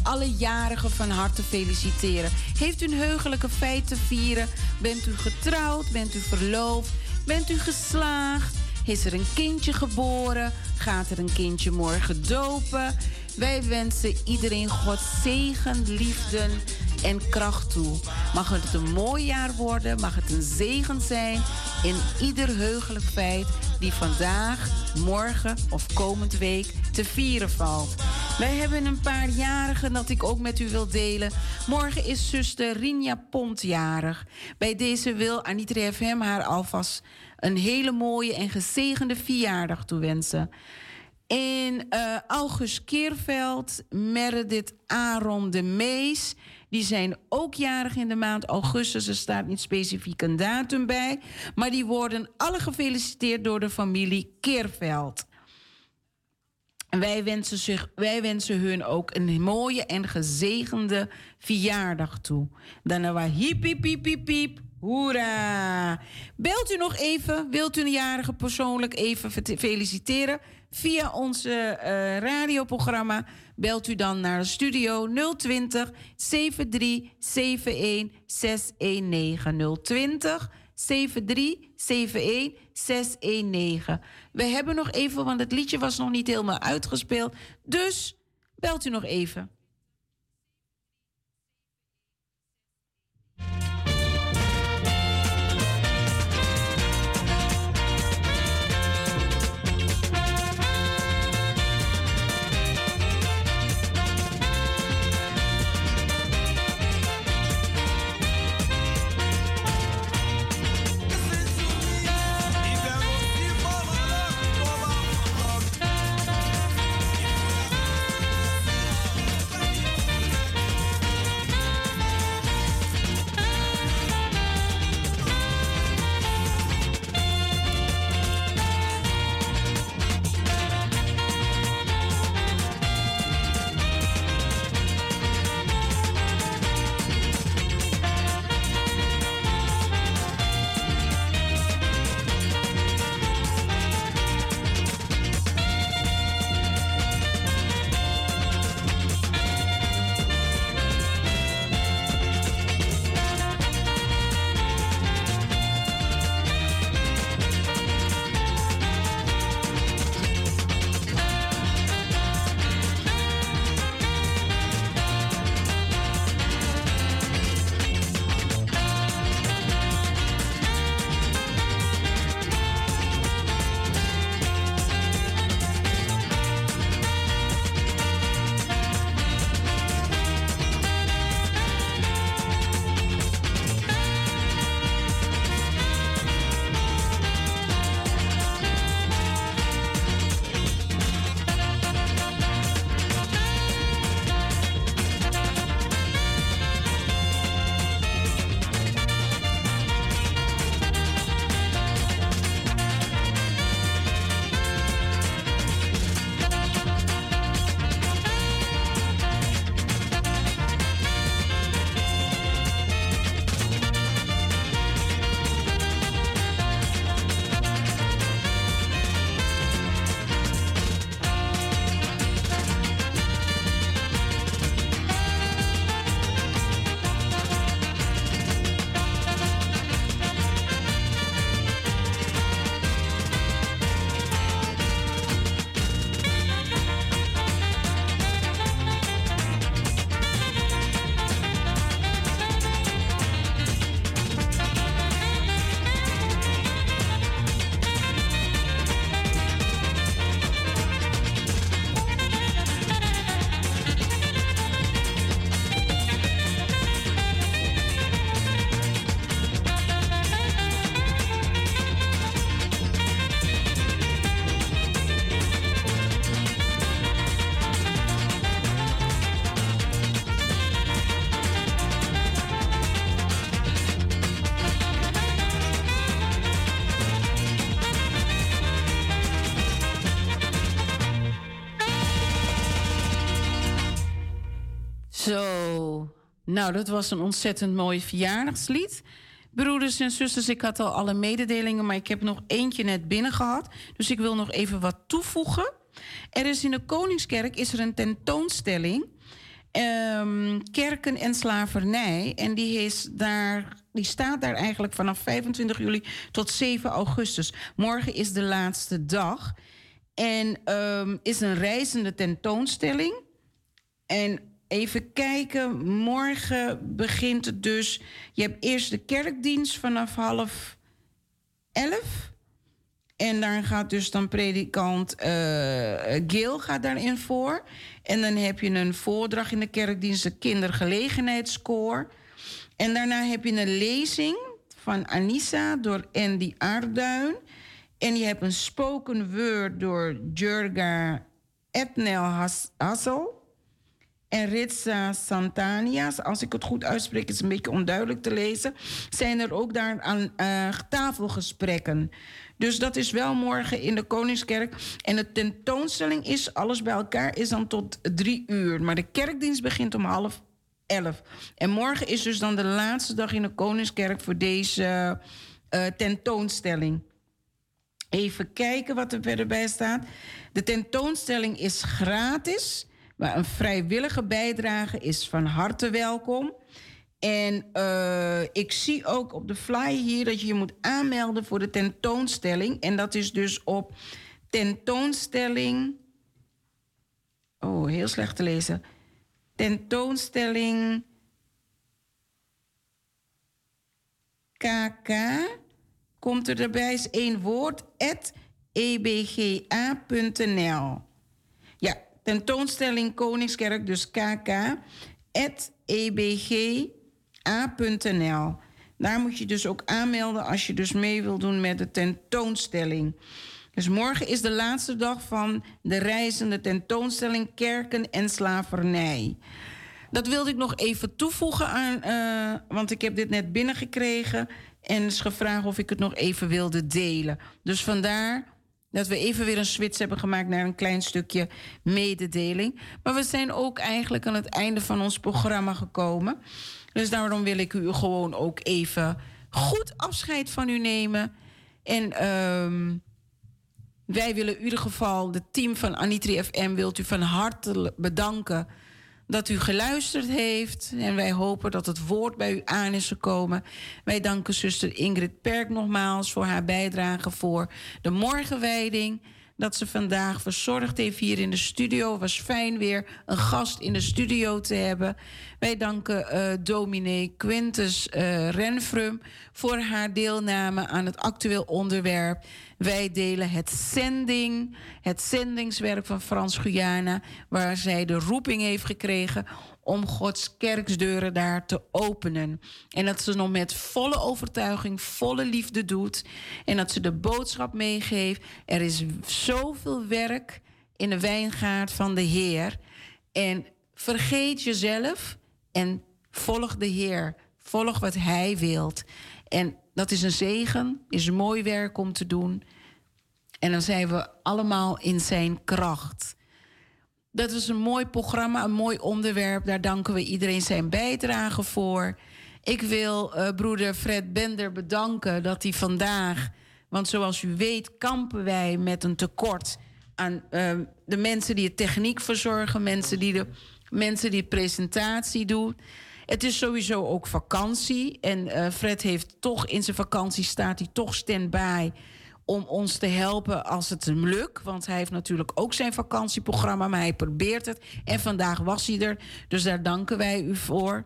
Alle jarigen van harte feliciteren. Heeft u een heugelijke feit te vieren? Bent u getrouwd? Bent u verloofd? Bent u geslaagd? Is er een kindje geboren? Gaat er een kindje morgen dopen? Wij wensen iedereen God zegen, liefde en kracht toe. Mag het een mooi jaar worden, mag het een zegen zijn in ieder heugelijk feit die vandaag, morgen of komend week te vieren valt. Wij hebben een paar jarigen dat ik ook met u wil delen. Morgen is zuster Rinja Pont jarig. Bij deze wil Anitra FM haar alvast een hele mooie en gezegende verjaardag toewensen. In uh, August Keerveld, Meredith Aaron de Mees. Die zijn ook jarig in de maand augustus. Er staat niet specifiek een datum bij. Maar die worden alle gefeliciteerd door de familie Keerveld. En wij wensen, zich, wij wensen hun ook een mooie en gezegende verjaardag toe. Dan waar hiep, hiep, hiep. Hoera! Belt u nog even? Wilt u een jarige persoonlijk even feliciteren? Via onze uh, radioprogramma belt u dan naar de studio 020 7371 619 020 7371 619. We hebben nog even, want het liedje was nog niet helemaal uitgespeeld. Dus belt u nog even. Nou, dat was een ontzettend mooi verjaardagslied. Broeders en zusters, ik had al alle mededelingen, maar ik heb nog eentje net binnen gehad. Dus ik wil nog even wat toevoegen. Er is in de Koningskerk is er een tentoonstelling. ehm, kerken en slavernij. En die, is daar, die staat daar eigenlijk vanaf 25 juli tot 7 augustus. Morgen is de laatste dag. En ehm, is een reizende tentoonstelling. En even kijken, morgen begint het dus. Je hebt eerst de kerkdienst vanaf half elf. En daar gaat dus dan predikant eh Gil gaat daarin voor. En dan heb je een voordracht in de kerkdienst, de kindergelegenheidskoor. En daarna heb je een lezing van Anissa door Andy Aarduin. En je hebt een spoken word door Jurga Etnel Has- Hassel. En Ritsa Santanias, als ik het goed uitspreek, is een beetje onduidelijk te lezen. Zijn er ook daar aan eh, tafelgesprekken. Dus dat is wel morgen in de Koningskerk. En de tentoonstelling is, alles bij elkaar, is dan tot drie uur. Maar de kerkdienst begint om half elf. En morgen is dus dan de laatste dag in de Koningskerk voor deze eh, tentoonstelling. Even kijken wat er verder bij staat. De tentoonstelling is gratis, maar een vrijwillige bijdrage is van harte welkom. En eh, ik zie ook op de flyer hier dat je je moet aanmelden voor de tentoonstelling. En dat is dus op tentoonstelling. Oh, heel slecht te lezen. Tentoonstelling KK komt er erbij is één woord, ebga.nl. Tentoonstelling Koningskerk, dus KK, ebga.nl. Daar moet je dus ook aanmelden als je dus mee wil doen met de tentoonstelling. Dus morgen is de laatste dag van de reizende tentoonstelling Kerken en Slavernij. Dat wilde ik nog even toevoegen aan, eh, want ik heb dit net binnengekregen en is gevraagd of ik het nog even wilde delen. Dus vandaar dat we even weer een switch hebben gemaakt naar een klein stukje mededeling. Maar we zijn ook eigenlijk aan het einde van ons programma gekomen. Dus daarom wil ik u gewoon ook even goed afscheid van u nemen. En ehm, wij willen in ieder geval, het team van Anitri FM, wilt u van harte bedanken dat u geluisterd heeft. En wij hopen dat het woord bij u aan is gekomen. Wij danken zuster Ingrid Perk nogmaals voor haar bijdrage voor de morgenwijding. Dat ze vandaag verzorgd heeft hier in de studio. Was fijn weer een gast in de studio te hebben. Wij danken eh dominee Quintus eh, Renfrum voor haar deelname aan het actueel onderwerp. Wij delen het zending, het zendingswerk van Frans Guyana, waar zij de roeping heeft gekregen om Gods kerksdeuren daar te openen. En dat ze nog met volle overtuiging, volle liefde doet. En dat ze de boodschap meegeeft. Er is zoveel werk in de wijngaard van de Heer. En vergeet jezelf en volg de Heer. Volg wat Hij wilt. En dat is een zegen, is een mooi werk om te doen. En dan zijn we allemaal in zijn kracht. Dat is een mooi programma, een mooi onderwerp. Daar danken we iedereen zijn bijdrage voor. Ik wil eh, broeder Fred Bender bedanken dat hij vandaag... want zoals u weet kampen wij met een tekort aan eh, de mensen die het techniek verzorgen... mensen die de mensen die presentatie doen. Het is sowieso ook vakantie. En eh, Fred heeft toch in zijn vakantie staat hij toch stand-by om ons te helpen als het hem lukt. Want hij heeft natuurlijk ook zijn vakantieprogramma, maar hij probeert het. En vandaag was hij er, dus daar danken wij u voor.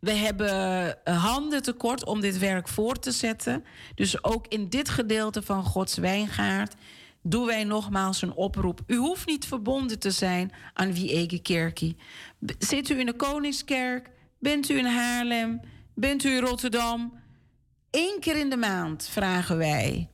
We hebben eh, handen tekort om dit werk voor te zetten. Dus ook in dit gedeelte van Gods wijngaard doen wij nogmaals een oproep. U hoeft niet verbonden te zijn aan Wie Ege Kerkie. Zit u in de Koningskerk? Bent u in Haarlem? Bent u in Rotterdam? Eén keer in de maand vragen wij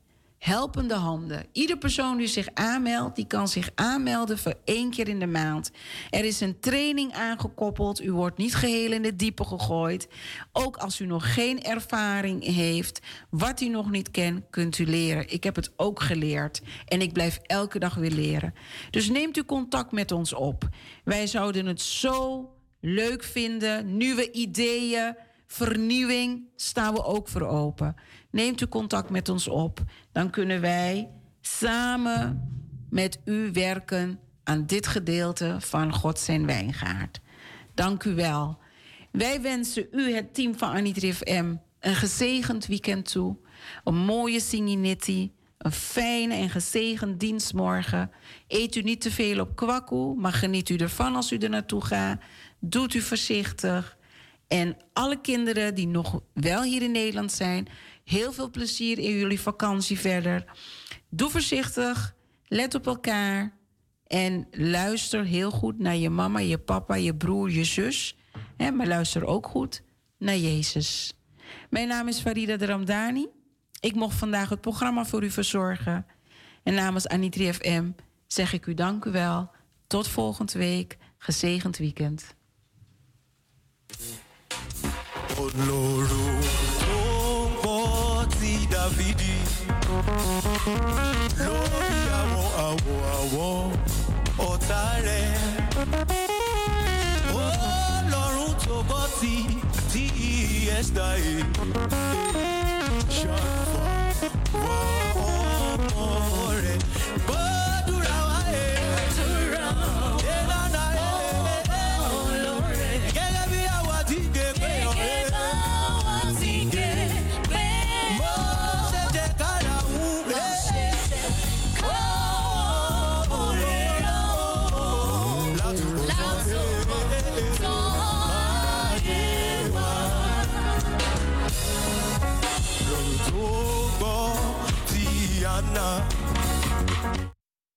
helpende handen. Ieder persoon die zich aanmeldt, die kan zich aanmelden voor één keer in de maand. Er is een training aangekoppeld. U wordt niet geheel in het diepe gegooid. Ook als u nog geen ervaring heeft, wat u nog niet kent, kunt u leren. Ik heb het ook geleerd en ik blijf elke dag weer leren. Dus neemt u contact met ons op. Wij zouden het zo leuk vinden, nieuwe ideeën vernieuwing staan we ook voor open. Neemt u contact met ons op. Dan kunnen wij samen met u werken aan dit gedeelte van God zijn wijngaard. Dank u wel. Wij wensen u, het team van Anitri FM, een gezegend weekend toe. Een mooie Singinitti. Een fijne en gezegend dienstmorgen. Eet u niet te veel op kwakkoe, maar geniet u ervan als u er naartoe gaat. Doet u voorzichtig. En alle kinderen die nog wel hier in Nederland zijn, heel veel plezier in jullie vakantie verder. Doe voorzichtig, let op elkaar en luister heel goed naar je mama, je papa, je broer, je zus. Hè, maar luister ook goed naar Jezus. Mijn naam is Farida de Ramdani. Ik mocht vandaag het programma voor u verzorgen. En namens Anitri FM zeg ik u dank u wel. Tot volgende week. Gezegend weekend. Lori awo awo awo ọ̀tálẹ̀. Ó lọ́rùn tó bọ́ ti TES dáyé. Ṣọ́ọ̀fọ̀ wọ́n ọmọ rẹ̀.